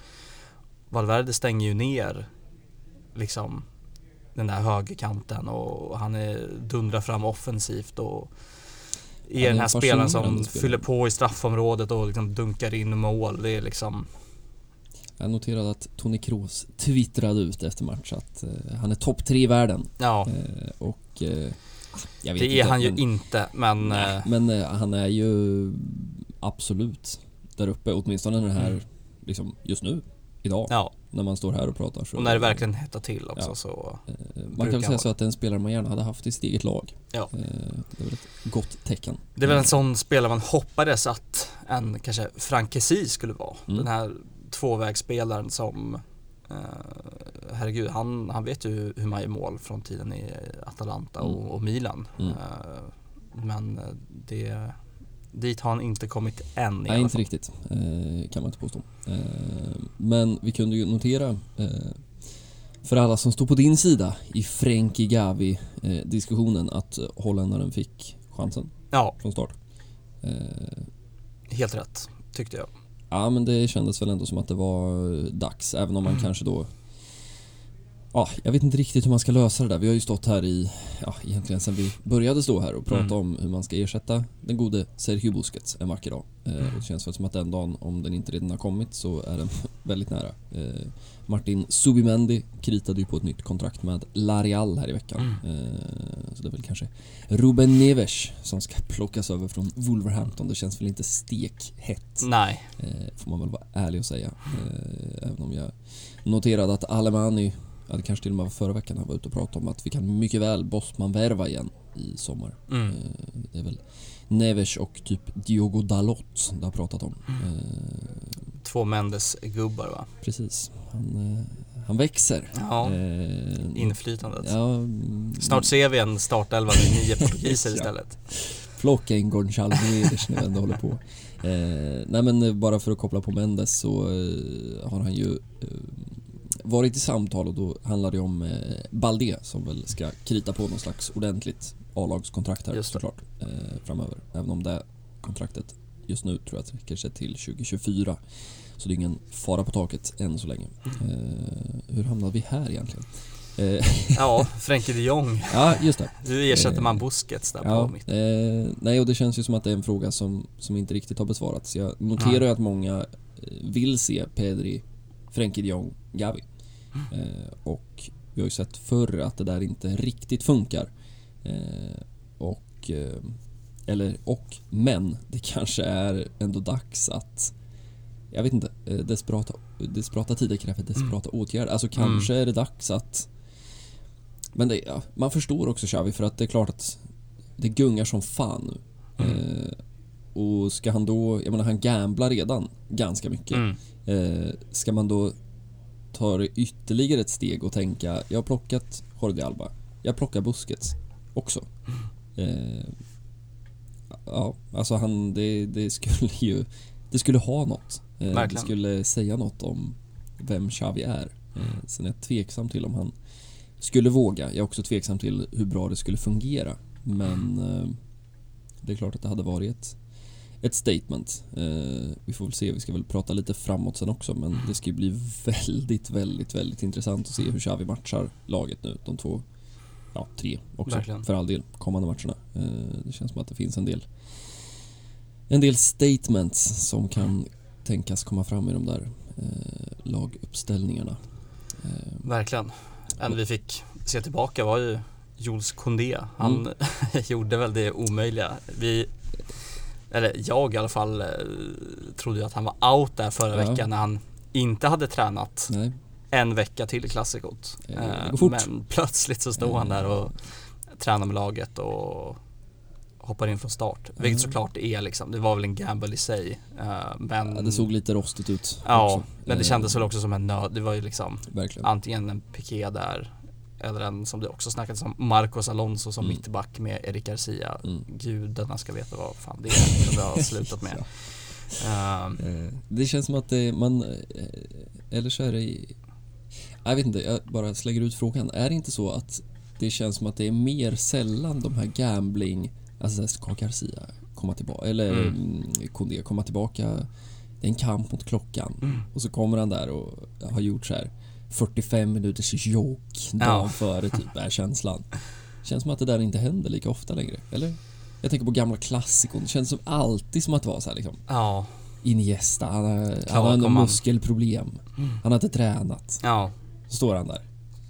Valverde stänger ju ner liksom den där högerkanten och han är, dundrar fram offensivt och
är
är den
en
här spelaren som fyller på i straffområdet och liksom dunkar in mål. Det är liksom
Jag noterade att Toni Kroos twittrade ut efter match att eh, han är topp tre i världen.
Ja,
Eh, och vet
det är
inte,
han ju
men,
inte men
Nej, men han är ju absolut där uppe, åtminstone den här,
Mm.
liksom just nu, idag,
ja,
när man står här och pratar. Så,
och när det verkligen hettar till också
Ja.
så
Eh, Man kan väl säga så att det är en spelare man gärna hade haft i sitt eget lag.
Ja.
Eh, Det är väl ett gott tecken.
Det är väl en sån spelare man hoppades att en kanske Frank Kessie skulle vara.
Mm.
Den här tvåvägsspelaren som eh, Herregud, han, han vet ju hur man gör mål från tiden i Atalanta
Mm.
och, och Milan.
Mm.
Eh, men det, dit har han inte kommit än i
Nej,
alla
inte riktigt. Eh, kan man inte påstå. Eh, men vi kunde ju notera eh, för alla som står på din sida i Frenkie Gavi eh, att holländaren fick chansen
Ja,
från start. Eh,
helt rätt tyckte jag.
ja men det kändes väl ändå som att det var dags även om man kanske då Ja, jag vet inte riktigt hur man ska lösa det där. Vi har ju stått här i, ja egentligen sen vi började stå här och prata
Mm.
om hur man ska ersätta den gode Sergio Busquets en vacker dag. Eh, och det känns väl som att den dagen, om den inte redan har kommit, så är den väldigt nära. Eh, Martin Subimendi kritade ju på ett nytt kontrakt med Larial här i veckan.
Mm.
Eh, så det är väl kanske Ruben Neves som ska plockas över från Wolverhampton. Det känns väl inte stekhett.
Nej,
Eh, får man väl vara ärlig och säga. Eh, även om jag noterade att Alemani, ja, det kanske till och med var förra veckan han var ute och pratade om att vi kan mycket väl Bosman-värva igen i sommar.
mm.
Eh, det är väl Neves och typ Diogo Dalot det har pratat om.
Mm.
Eh,
två Mendes-gubbar va?
precis. Han, eh, han växer.
Ja,
Eh,
inflytandet.
Ja, mm,
Snart ser vi en startelva med nio portugiser
Ja.
istället.
Plocka in Gonçalo Neves när vi ändå håller på. Eh, nej men bara för att koppla på Mendes så eh, har han ju varit i samtal och då handlar det om eh, Balde som väl ska krita på någon slags ordentligt A-lagskontrakt här såklart eh, framöver. Även om det kontraktet just nu tror jag sträcker sig till 2024. Så det är ingen fara på taket än så länge. Eh, hur hamnade vi här egentligen? Eh,
Ja, Frenkie de Jong.
ja, just det.
Hur ersätter
Eh,
man Busquets där
Ja,
på mitt?
eh, nej och det känns ju som att det är en fråga som, som inte riktigt har besvarats. Jag noterar ju att många eh, vill se Pedri, Frenkie de Jong, Gavi. Eh, och vi har ju sett förr att det där inte riktigt funkar. Eh, och, eh, eller och, men det kanske är ändå dags att jag vet inte, desperata, desperata tider kräver desperata åtgärder. Alltså kanske är det dags att Men det, ja, man förstår också Xavi för att det är klart att det gungar som fan nu.
Mm.
Och ska han då, jag menar han gamblar redan ganska mycket.
Mm.
Ska man då ta det ytterligare ett steg och tänka, jag har plockat Jordi Alba, jag plockar Busquets också. Eh, ja, alltså han, det, det skulle ju, det skulle ha något. Eh, det skulle säga något om vem Xavi är. Eh, sen är jag tveksam till om han skulle våga. Jag är också tveksam till hur bra det skulle fungera. Men eh, det är klart att det hade varit ett, statement. Eh, vi får väl se, vi ska väl prata lite framåt sen också men det ska ju bli väldigt, väldigt, väldigt intressant att se hur Xavi matchar laget nu. De två, ja tre också
Verkligen.
för all del, kommande matcherna. Eh, det känns som att det finns en del en del statements som kan tänkas komma fram i de där eh, laguppställningarna. Eh,
Verkligen. En vi fick se tillbaka var ju Jules Koundé. Han
Mm.
gjorde väl det omöjliga. Vi, eller jag i alla fall, eh, trodde ju att han var out där förra
Ja.
veckan när han inte hade tränat
nej,
en vecka till i klassikot.
Eh.
Men plötsligt så stod han
Eh.
där och tränade med laget och hoppar in från start. Vilket
Mm.
såklart det är liksom. Det var väl en gamble i sig. Eh, Men
ja, det såg lite rostigt ut
Ja,
också.
men det kändes väl också som en nöd. Det var ju liksom
Verkligen.
antingen en Piqué där eller en som det också snackades om, Marcos Alonso som
Mm.
mittback med Eric Garcia.
Mm.
Gudarna ska veta vad fan det är kunde ha slutat med.
Ja. Eh, Det känns som att det, man... eh, Eller så är det... Jag vet inte, jag bara slänger ut frågan. Är det inte så att det känns som att det är mer sällan de här gambling... Alltså ska Garcia komma tillbaka? Eller
Mm.
mm. Kondé komma tillbaka? Det är en kamp mot klockan.
Mm.
Och så kommer han där och har gjort så här 45 minuters jogg dagen
Ja.
före typ, är känslan. Känns som att det där inte händer lika ofta längre, eller? Jag tänker på gamla klassikon. Det känns som alltid som att det var så här liksom.
ja,
Iniesta, han har, han har
han.
muskelproblem. Han har inte tränat.
ja,
Så står han där.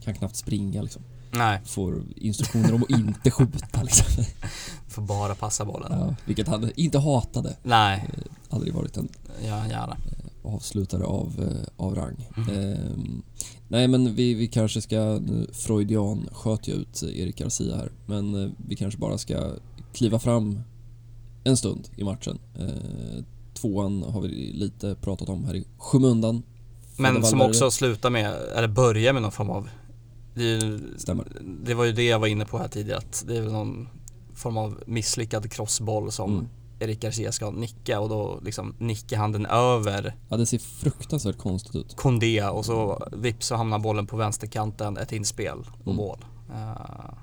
Kan knappt springa liksom.
nej,
Får instruktioner om att inte skjuta liksom.
får bara passa bollen.
Ja, vilket han inte hatade.
Nej,
Aldrig varit en
han gärna.
Avslutare av, eh, av rang.
Mm.
Ehm, nej men vi, vi kanske ska, nu Freudian sköt jag ut Erik Garcia här, men eh, vi kanske bara ska kliva fram en stund i matchen. Eh, tvåan har vi lite pratat om här i skymundan.
Men som också slutar med, eller börjar med någon form av det, ju- det var ju det jag var inne på här tidigare att det är väl någon form av misslyckad crossboll som
Mm.
Erik Garcia ska nicka och då liksom nickar han den över
Ja, det ser fruktansvärt konstigt ut.
Kondé och så vips så hamnar bollen på vänsterkanten, ett inspel och
Mm.
mål. Eh,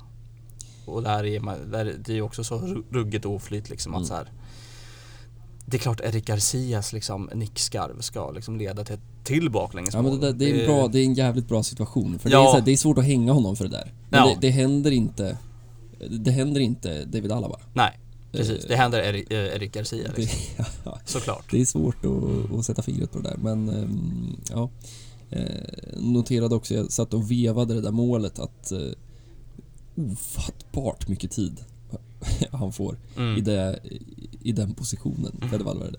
och där är man, där, det är ju också så ru- ruggigt oflyt liksom att
Mm.
så här. Det är klart Erik Garcias liksom nickskarv ska liksom leda till ett till baklängesmål.
Ja, men det, där, det, är en bra, det är en jävligt bra situation. För det,
Ja.
är så här, det är svårt att hänga honom för det där. Men
Ja.
det, det händer inte Det händer inte David Alaba.
Nej, precis. Det händer Erik, eh, Garcia liksom.
Det, ja,
Såklart.
det är svårt att, att sätta fingret på det där men ehm, ja eh, Noterade också, jag satt och vevade det där målet att eh, ofattbart mycket tid han får i,
Mm.
det, i den positionen, Fede Valverde.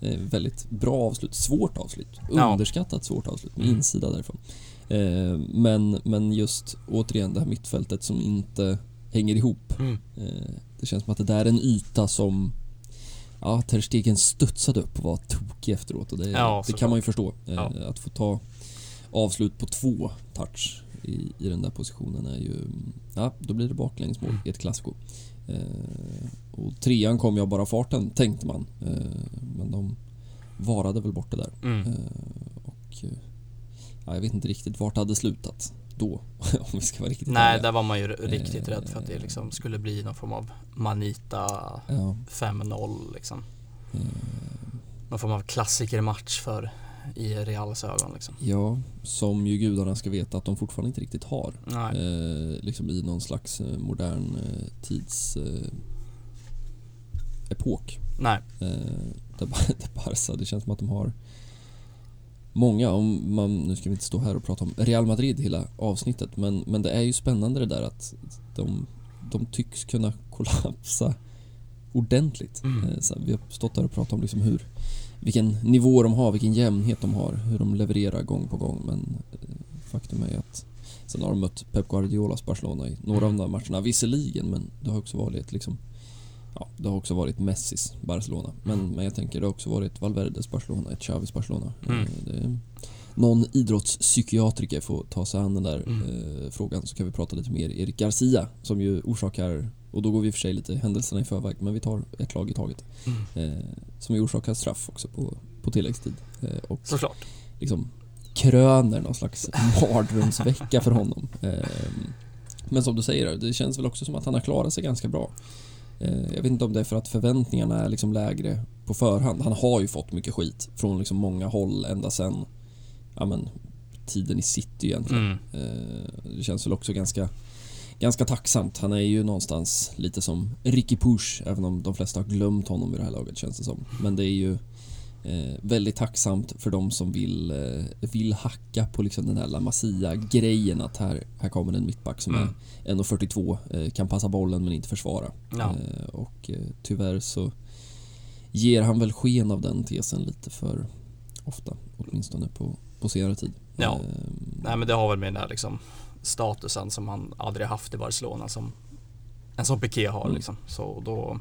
Eh, väldigt bra avslut, svårt avslut.
Ja.
Underskattat svårt avslut med
Mm.
insida därifrån. Men, men just återigen det här mittfältet som inte hänger ihop.
Mm.
Eh, det känns som att det där är en yta som Ja, Ter Stegen studsade upp och var tokig efteråt och det,
Ja,
det kan man ju förstå. Eh,
Ja.
Att få ta avslut på två touch i, i den där positionen är ju... Ja, då blir det baklängesmål
Mm.
i ett klassiko. Eh, och trean kom ju av bara farten, tänkte man. Eh, men de varade väl bort det där.
Mm.
Eh, och... eh, Ja, jag vet inte riktigt vart det hade slutat då, om vi ska vara riktigt
Nej,
ärliga.
där var man ju riktigt
Eh,
rädd för att det liksom skulle bli någon form av Manita
Ja,
5-0 liksom.
eh,
Någon form av klassikermatch för i Reals ögon liksom.
ja, som ju gudarna ska veta att de fortfarande inte riktigt har.
Nej.
Eh, liksom i någon slags eh, modern eh, tids eh, epok.
Nej.
Eh, där, där Barca, det känns som att de har många, om man, nu ska vi inte stå här och prata om Real Madrid hela avsnittet, men, men det är ju spännande det där att de, de tycks kunna kollapsa ordentligt.
Mm.
Eh, så vi har stått där och pratat om liksom hur, vilken nivå de har, vilken jämnhet de har, hur de levererar gång på gång, men eh, faktum är att sen har de mött Pep Guardiolas Barcelona i några av de där matcherna, visserligen, men det har också varit liksom Ja, det har också varit Messis Barcelona. Men, men jag tänker det har också varit Valverdes Barcelona, ett Xavis Barcelona.
Mm.
Eh, Det någon idrottspsykiatriker får ta sig an den där
Mm.
eh, frågan så kan vi prata lite mer Erik Garcia som ju orsakar, och då går vi för sig lite händelserna i förväg, men vi tar ett lag i taget.
Mm.
Eh, som ju orsakar straff också på, på tilläggstid. Eh, och
Såklart.
liksom kröner någon slags mardrömsvecka för honom. Eh, Men som du säger, det känns väl också som att han har klarat sig ganska bra. Eh, Jag vet inte om det är för att förväntningarna är liksom lägre på förhand. Han har ju fått mycket skit från liksom många håll ända sen ja men, tiden i city egentligen.
Mm.
Eh, Det känns väl också ganska Ganska tacksamt. Han är ju någonstans lite som Ricky Push, även om de flesta har glömt honom vid det här laget känns det som. Men det är ju eh, väldigt tacksamt för de som vill, eh, vill hacka på liksom den här La Masia-grejen att här, här kommer en mittback som
Mm.
är 1,42, eh, kan passa bollen men inte försvara.
Ja.
Eh, och eh, tyvärr så ger han väl sken av den tesen lite för ofta, åtminstone på, på senare tid.
Ja.
Eh,
Nej men det har väl med den där liksom statusen som han aldrig haft i Barcelona som en som Piqué har
Mm.
liksom. Så då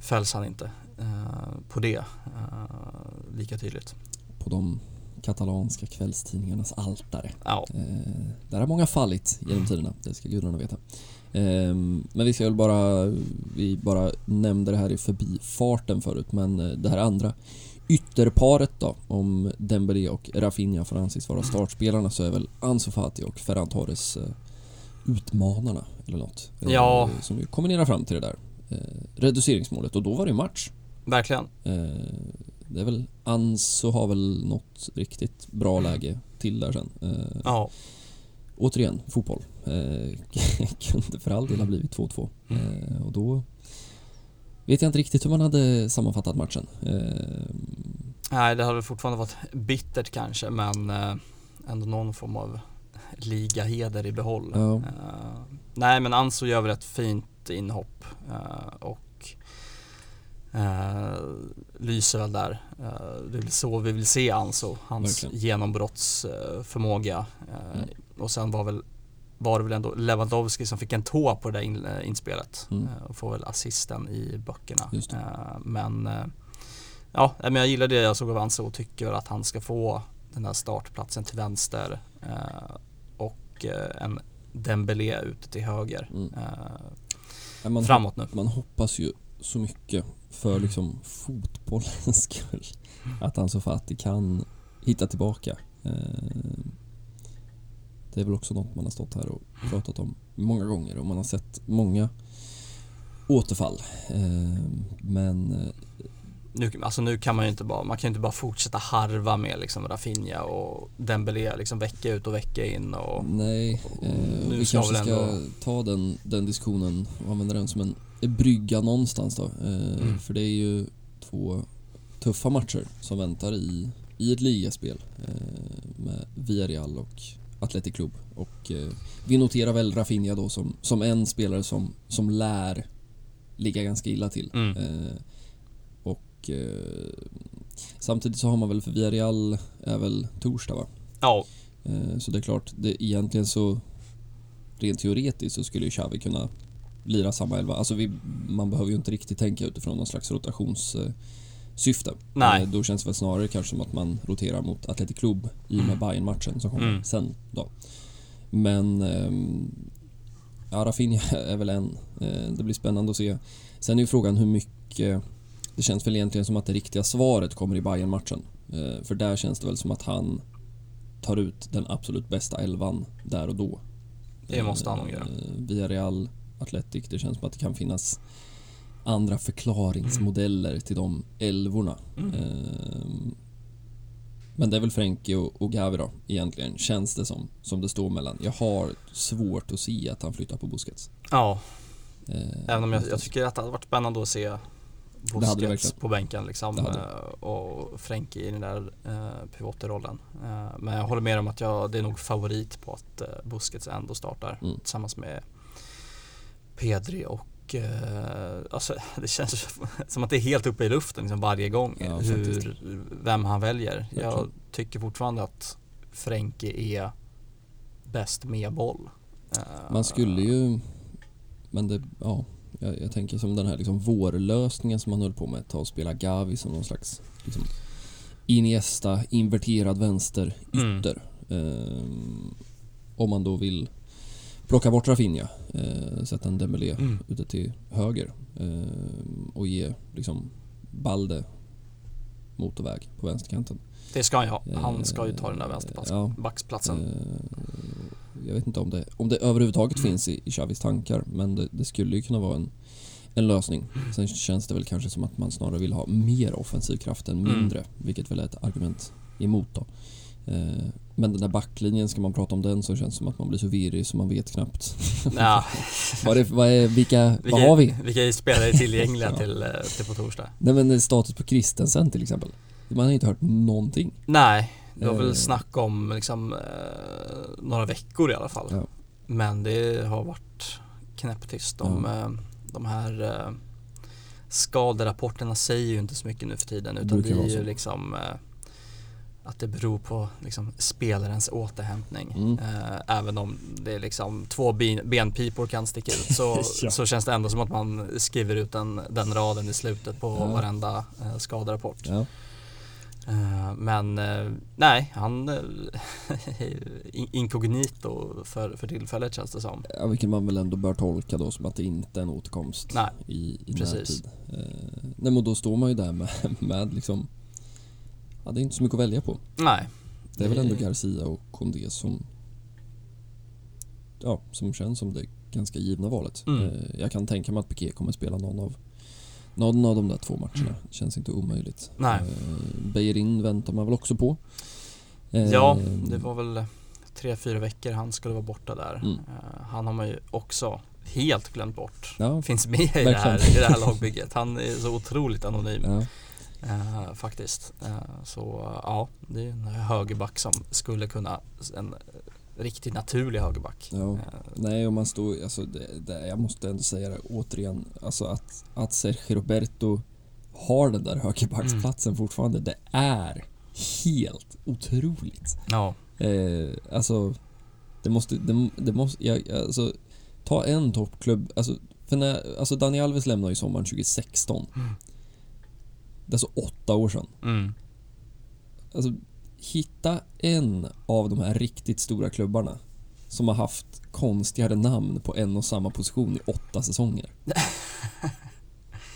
fälls han inte på det eh, lika tydligt.
på de katalanska kvällstidningarnas altare.
Ja,
Eh, där har många fallit genom tiderna, det ska gudarna veta. Ehm, men vi ska väl bara, vi bara nämnde det här i förbifarten förut, men eh, det här andra ytterparet då, om Dembélé och Rafinha får anses vara startspelarna så är väl Ansu Fati och Ferran Torres eh, utmanarna eller något. Eh,
Ja.
Som ju kombinerar fram till det där eh, reduceringsmålet och då var det ju match.
Verkligen.
Eh, det är väl Ansu har väl något riktigt bra läge till där sen. Eh,
Ja.
återigen, fotboll. Eh, kunde för all del ha blivit 2-2. Eh, och då vet jag inte riktigt hur man hade sammanfattat matchen.
Nej, det hade fortfarande varit bittert kanske men ändå någon form av ligaheder i behåll.
Ja.
Nej men Anso gör väl ett fint inhopp och eh, lyser väl där. Eh, det är så vi vill se Anso, hans
Verkligen.
genombrottsförmåga. Eh,
Mm.
Och sen var väl var det väl ändå Lewandowski som fick en tå på det där in, eh, inspelet
Mm.
eh, och får väl assisten i böckerna. Eh, Men ja, men jag gillar det jag såg av Anso och tycker att han ska få den där startplatsen till vänster och en Dembélé ute till höger.
Mm.
Framåt nu.
man hoppas ju så mycket för liksom fotbollens skull att Ansu Fati kan hitta tillbaka. Eh, det är väl också något man har stått här och pratat om många gånger och man har sett många återfall. Eh, men eh,
Nu, alltså nu kan man ju inte bara, man kan ju inte bara fortsätta harva med liksom Rafinha och Dembélé liksom vecka ut och vecka in och
Nej,
Och
eh,
nu
vi kanske ska
ändå-
ta den, den diskussionen och använda den som en brygga någonstans då. Eh,
Mm.
För det är ju två tuffa matcher som väntar i, i ett ligaspel eh, med Villarreal och Athletic Club. Och eh, vi noterar väl Rafinha då som, som en spelare som, som lär ligga ganska illa till.
Mm.
Eh, och eh, samtidigt så har man väl för Villarreal är väl torsdag va?
ja,
Eh, Så det är klart, det, egentligen så rent teoretiskt så skulle ju Xavi kunna lira samma elva. Alltså vi, man behöver ju inte riktigt tänka utifrån någon slags rotationssyfte.
Nej.
Eh, Då känns det väl snarare kanske som att man roterar mot Athletic Club i och med Bayern-matchen som kommer
Mm.
sen då. Men ehm, ja, Rafinha är väl en. Eh, Det blir spännande att se. Sen är ju frågan hur mycket det känns väl egentligen som att det riktiga svaret kommer i Bayern-matchen. Eh, För där känns det väl som att han tar ut den absolut bästa elvan där och då.
Det måste han nog göra.
Via Real Athletic, det känns som att det kan finnas andra förklaringsmodeller till de elvorna.
Mm.
Eh, Men det är väl Frenkie och, och Gavi då, egentligen, känns det som, som det står mellan. Jag har svårt att se att han flyttar på Busquets.
ja.
Eh,
Även om jag, jag tycker att det hade varit spännande att se Busquets på bänken liksom eh, och Frenkie i den där eh, pivotrollen. Eh, men jag håller med om att jag, det är nog favorit på att eh, Busquets ändå startar
Mm.
tillsammans med Pedri och eh, alltså, det känns som att det är helt uppe i luften liksom varje gång
Ja,
hur, vem han väljer. Jag
Verkligen.
tycker fortfarande att Frenkie är bäst med boll. Eh,
Man skulle ju... Men det, ja. Jag, jag tänker som den här liksom vårlösningen som man höll på med. Ta och spela Gavi som någon slags liksom, Iniesta, inverterad vänster,
Mm.
ytter. Ehm, om man då vill plocka bort Rafinha, eh, sätta en Dembélé
Mm.
ute till höger ehm, och ge liksom Balde motorväg på vänsterkanten.
Det ska han ju ha. Han ska ju ta den där
Eh,
vänsterplatsen,
ja. Eh, Jag vet inte om det, om det överhuvudtaget
Mm.
finns i, i Xavis tankar, men det, det skulle ju kunna vara en, en lösning.
Mm.
Sen känns det väl kanske som att man snarare vill ha mer offensiv kraft än
Mm.
mindre, vilket väl är ett argument emot då. Eh, Men den där backlinjen, ska man prata om den så känns det som att man blir så virrig så man vet knappt.
Ja,
vad är, vad är, vilka, vad
vilka,
har vi?
vilka spelare är tillgängliga
Ja.
till, eh, till på torsdag?
Nej men status på Christensen till exempel. Man har inte hört någonting.
Nej, det var
Eh.
väl snack om liksom, eh, några veckor i alla fall.
Ja.
Men det har varit knäpptyst. De, eh, de här eh, skaderapporterna säger ju inte så mycket nu för tiden utan
Brukar
det är ju liksom eh, att det beror på liksom, spelarens återhämtning.
Mm.
Eh, även om det är liksom två ben, benpipor kan sticka ut så,
Ja.
så känns det ändå som att man skriver ut den, den raden i slutet på
Ja.
varenda eh, skaderapport.
Ja.
Eh, Men eh, nej, han eh, in- inkognito för, för tillfället känns det som.
Ja, vilket man väl ändå bör tolka då som att det inte är en återkomst
Nej,
i, i
precis.
närtid. Eh, nej men då står man ju där med, med liksom Ja det är inte så mycket att välja på.
nej.
Det är väl ändå Garcia och Condé som Ja, som känns som det ganska givna valet.
Mm.
Eh, jag kan tänka mig att Piqué kommer spela någon av någon av de där två matcherna. Det känns inte omöjligt.
Nej.
Eh, Beijerin väntar man väl också på. Eh,
Ja, det var väl tre, fyra veckor han skulle vara borta där.
Mm.
Eh, Han har man ju också helt glömt bort.
Ja,
Finns med i det, här, i det här lagbygget. Han är så otroligt anonym
ja.
Eh, faktiskt. Eh, så ja, det är en högerback som skulle kunna, en riktigt naturlig högerback.
Ja.
Eh,
Nej, och man står, alltså det, det, jag måste ändå säga det återigen, alltså att, att Sergio Roberto har den där högerbacksplatsen
Mm.
fortfarande, det är helt otroligt.
ja,
Eh, alltså, det måste, det, det måste, jag, alltså, ta en toppklubb, alltså, för när, alltså Dani Alves lämnade ju sommaren 2016.
Mm.
Det är alltså åtta år sedan.
mm,
Alltså, hitta en av de här riktigt stora klubbarna som har haft konstigare namn på en och samma position i åtta säsonger.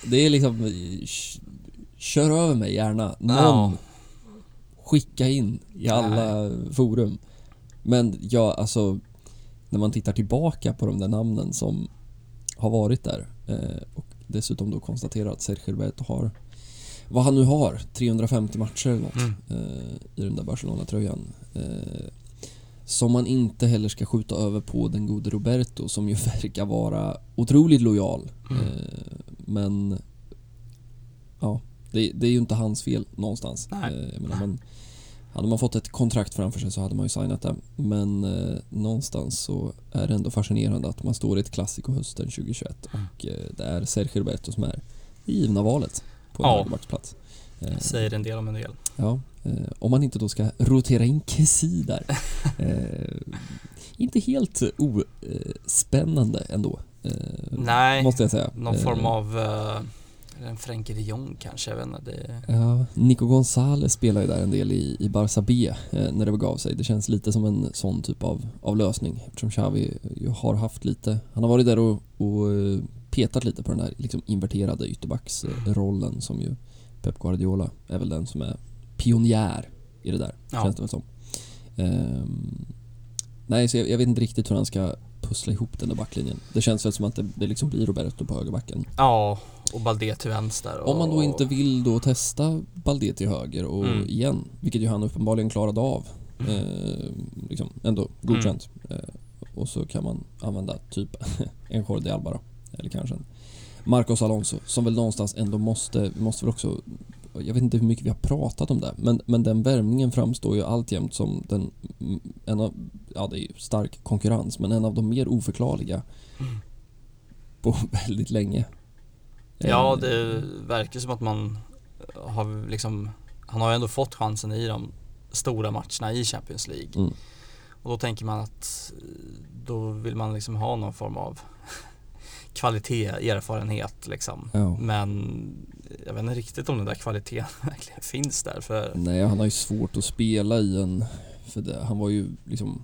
Det är liksom... Kör över mig gärna. Någon
Ja.
skicka in i alla forum. Men ja, alltså... När man tittar tillbaka på de där namnen som har varit där eh, och dessutom då konstaterar att Sergio Roberto har vad han nu har, 350 matcher eller något
Mm.
eh, i den där Barcelona-tröjan. Eh, som man inte heller ska skjuta över på den gode Roberto som ju verkar vara otroligt lojal.
Mm.
Eh, men ja, det, det är ju inte hans fel någonstans. Eh, menar, man, hade man fått ett kontrakt framför sig så hade man ju signat det. Men eh, någonstans så är det ändå fascinerande att man står i ett klassiko hösten 2021
Mm.
och eh, det är Sergio Roberto som är givna valet på en
Ja.
högerbacksplats. Eh,
säger en del om en del.
Ja, eh, om man inte då ska rotera in Kessie där. Eh, inte helt ospännande ändå. Eh,
Nej,
Måste jag säga.
någon
Eh,
form av eh, en Frenkie de Jong kanske, jag vet inte. Det,
Ja, Nico González spelar ju där en del i, i Barça B eh, när det begav sig. Det känns lite som en sån typ av, av lösning eftersom Xavi ju har haft lite, han har varit där och, och petat lite på den här liksom inverterade ytterbacksrollen som ju Pep Guardiola är väl den som är pionjär i det där,
Ja.
känns det väl som. Ehm, nej, så jag, jag vet inte riktigt hur han ska pussla ihop den där backlinjen. Det känns väl som att det, det liksom blir Roberto på högerbacken.
ja, och Balde till vänster. Och,
Om man då inte vill då testa Balde till höger och
Mm.
igen, vilket ju han uppenbarligen klarade av,
Mm.
eh, liksom ändå godkänt. Eh, och så kan man använda typ en Jordi Alba då, eller kanske en Marcos Alonso, som väl någonstans ändå måste, måste väl också jag vet inte hur mycket vi har pratat om det, men, men den värmningen framstår ju alltjämt som den, mm, en av, ja det är ju stark konkurrens, men en av de mer oförklarliga
Mm.
på väldigt länge.
Ja,
Eh,
det verkar som att man har liksom, han har ju ändå fått chansen i de stora matcherna i Champions League.
Mm.
Och då tänker man att eh, då vill man liksom ha någon form av kvalitet, erfarenhet liksom.
Ja.
Men jag vet inte riktigt om den där kvaliteten verkligen finns där för
Nej, han har ju svårt att spela i en... För det, han var ju liksom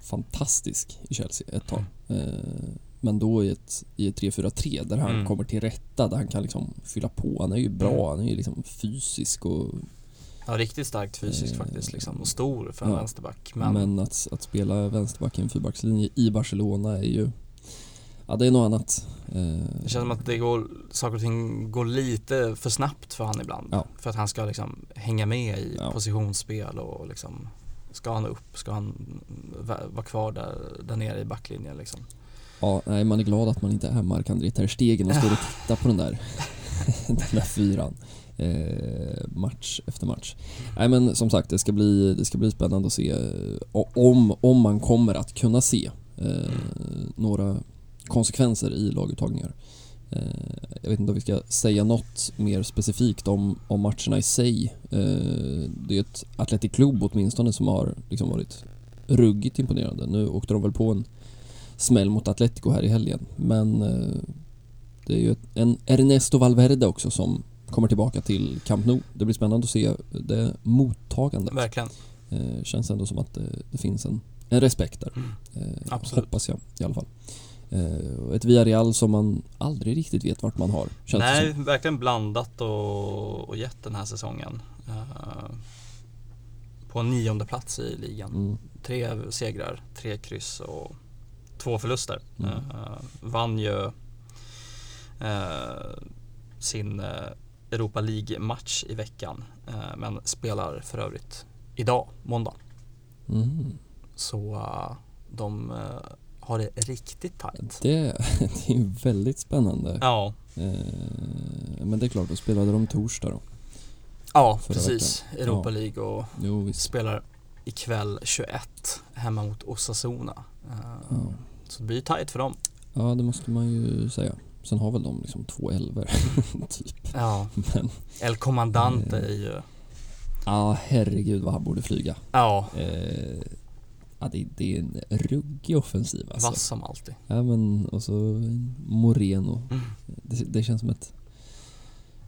fantastisk i Chelsea ett tag. Eh, men då i ett, i ett 3-4-3 där han
Mm.
kommer till rätta, där han kan liksom fylla på. Han är ju bra, han är ju liksom fysisk och...
ja, riktigt starkt fysiskt
Eh,
faktiskt liksom och stor för en
ja.
vänsterback.
Men,
Men,
att, att spela vänsterback i en fyrbackslinje i Barcelona är ju... Ja, det är något annat. Eh,
det känns som att det går, saker och ting går lite för snabbt för han ibland.
Ja.
För att han ska liksom hänga med i
Ja.
positionsspel och liksom Ska han upp? Ska han va- vara kvar där, där nere i backlinjen liksom?
Ja, nej, man är glad att man inte är Marc-André Ter Stegen och står och tittar på den där, den där fyran. Eh, match efter match. Nej men som sagt, det ska bli, det ska bli spännande att se eh, om, om man kommer att kunna se eh, några konsekvenser i laguttagningar. Eh, jag vet inte om vi ska säga något mer specifikt om, om matcherna i sig. Eh, det är ett Athletic Club åtminstone som har liksom varit ruggigt imponerande. Nu åkte de väl på en smäll mot Atletico här i helgen. Men eh, det är ju en Ernesto Valverde också som kommer tillbaka till Camp Nou. Det blir spännande att se det mottagandet.
Verkligen.
Känns ändå som att det, det finns en, en respekt där.
Mm. Absolut.
Hoppas jag i alla fall. Eh, ett Villarreal som man aldrig riktigt vet vart man har. Känns
Nej, verkligen blandat och, och gett den här säsongen. Eh, på en nionde plats i ligan.
Mm.
Tre segrar, tre kryss och två förluster.
Mm.
Eh, vann ju sin Europa League-match i veckan. Men spelar för övrigt idag, måndag.
Mm.
Så de har det riktigt tajt.
Det, det är ju väldigt spännande.
Ja,
Eh, men det är klart, då spelade de torsdag då.
ja
Förra
precis.
veckan.
Europa
Ja.
League och
Jo,
spelar ikväll 21 hemma mot Osasuna. Eh,
Ja.
Så det blir tajt för dem.
ja, det måste man ju säga. Sen har väl de liksom två elver typ.
Ja,
Men
El Comandante
Eh.
är ju,
ja, herregud vad han borde flyga.
ja,
Eh, ja, det, det är en ruggig offensiv alltså.
vass som alltid.
Ja men och så Moreno.
Mm.
Det, det känns som ett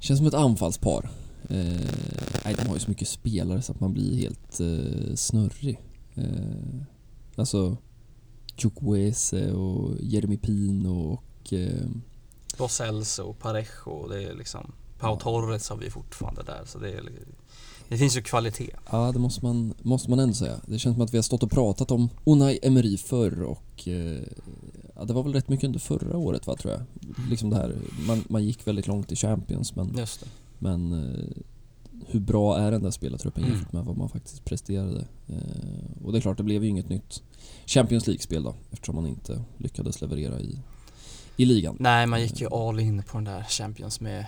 Känns som ett anfallspar. Eh, nej, de har ju så mycket spelare så att man blir helt eh, snurrig. Eh, alltså Chukwueze och Jeremy Pino och eh,
Dos Celso, Parejo, det är liksom Pau. Torres har vi fortfarande där så det är Det finns ju kvalitet.
Ja, det måste man, måste man ändå säga. Det känns som att vi har stått och pratat om Unai Emery förr och eh, ja, det var väl rätt mycket under förra året va, tror jag. Liksom det här, man, man gick väldigt långt i Champions men,
Just det.
men eh, hur bra är den där spelartruppen
Mm.
jämfört med vad man faktiskt presterade? Eh, och det är klart, det blev ju inget nytt Champions League-spel då eftersom man inte lyckades leverera i, i ligan.
Nej, man gick ju all in på den där Champions med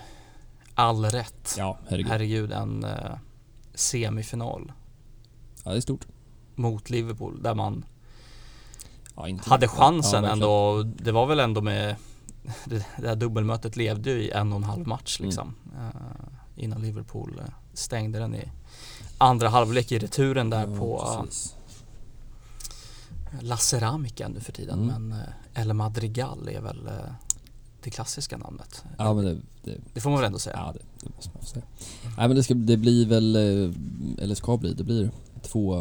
all rätt.
Ja, herregud.
Herregud, en eh, semifinal
Ja, det är stort.
mot Liverpool där man
Ja,
hade
ja,
chansen
verkligen.
ändå. Det var väl ändå med det, här dubbelmötet levde ju i en och en halv match
Mm.
liksom. Eh, innan Liverpool eh, stängde den i andra halvlek i returen där
Ja,
på eh,
precis.
La Ceramica nu för tiden.
Mm.
Men El Madrigal är väl det klassiska namnet.
Ja, men det, det,
Det får man väl ändå säga.
Ja, det, det måste man säga. Nej, men det, ska, det blir väl, eh, eller ska bli, det blir två,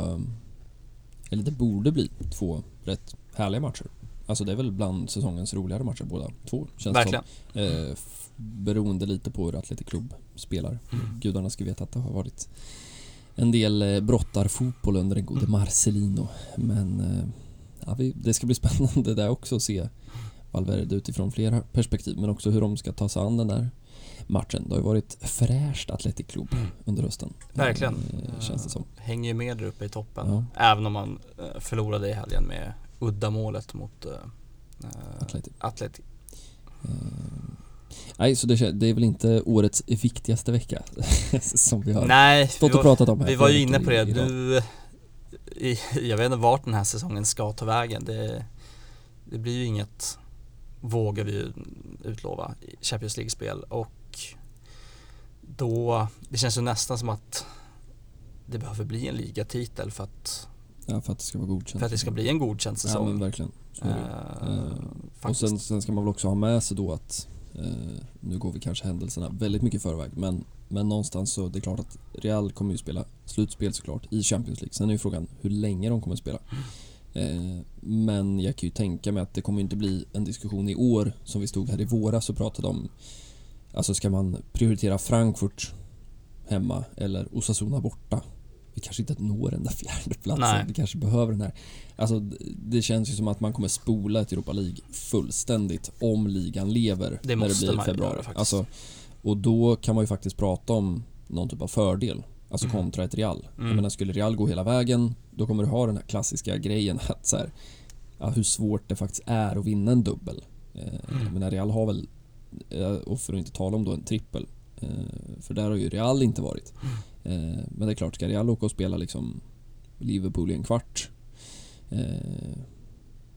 eller det borde bli två rätt härliga matcher. Alltså det är väl bland säsongens roligare matcher båda två, känns
Verkligen.
som. Eh, beroende lite på hur Atletic Club spelar.
Mm.
Gudarna ska veta att det har varit en del eh, brottarfotboll under den gode Marcelino. Men eh, ja, vi, det ska bli spännande där också att se Valverde utifrån flera perspektiv men också hur de ska ta sig an den där matchen. Det har ju varit fräscht Atletic Club under hösten.
Verkligen.
Eh, känns det som.
Hänger ju med där uppe i toppen.
Ja.
Även om man eh, förlorade i helgen med uddamålet mot eh, eh,
Atletic.
Atletic.
Eh, nej, så det, är väl inte årets viktigaste vecka som vi har
Nej,
stått
vi
och
var,
pratat om här
vi var ju inne på det.
i,
jag vet inte vart den här säsongen ska ta vägen. Det, det blir ju inget, vågar vi utlova, Champions League-spel och då, det känns ju nästan som att det behöver bli en ligatitel för att,
Ja, för att det ska vara godkänt.
för att det ska bli en godkänd
Ja, men
säsong.
verkligen. Så är.
Eh,
Eh, och sen, sen ska man väl också ha med sig då att eh, nu går vi kanske händelserna väldigt mycket i förväg men, men någonstans så det är klart att Real kommer ju spela slutspel såklart i Champions League. Sen är ju frågan hur länge de kommer spela. Eh, men jag kan ju tänka mig att det kommer inte bli en diskussion i år som vi stod här i våras och pratade om. Alltså ska man prioritera Frankfurt hemma eller Osasuna borta? Vi kanske inte når den där fjärde platsen.
Nej.
Vi kanske behöver den här. Alltså det känns ju som att man kommer spola ett Europa League fullständigt om ligan lever
Det
när det blir
man
februari.
göra faktiskt.
Alltså, och då kan man ju faktiskt prata om någon typ av fördel. Alltså
Mm.
kontra ett Real.
Mm.
Jag menar, skulle Real gå hela vägen, då kommer du ha den här klassiska grejen att så här, ja, hur svårt det faktiskt är att vinna en dubbel. Eh,
Mm.
Menar, Real har väl, eh, och för att inte tala om då en trippel, eh, för där har ju Real inte varit.
Mm.
Eh, men det är klart, ska Real åka och spela liksom Liverpool i en kvart, eh,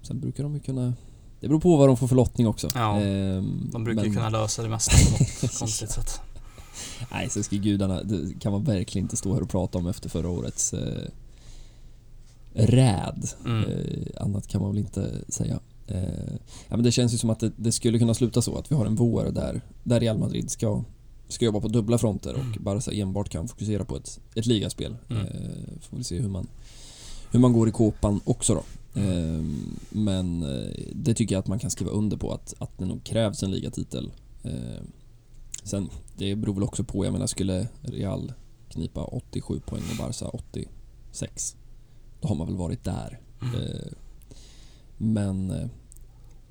sen brukar de ju kunna det beror på vad de får för lottning också.
Ja,
Ehm,
De brukar ju
men-
kunna lösa det mesta på något konstigt sätt.
Nej, så ska gudarna, det kan man verkligen inte stå här och prata om efter förra årets eh, räd.
Mm.
Eh, annat kan man väl inte säga. Eh, ja, men det känns ju som att det, det skulle kunna sluta så att vi har en vår där, där Real Madrid ska ska jobba på dubbla fronter och Barca enbart kan fokusera på ett, ett ligaspel.
Mm.
Eh, får vi se hur man, hur man går i kåpan också då. Eh, men eh, det tycker jag att man kan skriva under på att, att det nog krävs en ligatitel. Sen, det beror väl också på, jag menar skulle Real knipa 87 poäng och Barca 86 då har man väl varit där.
Mm.
Eh, men eh,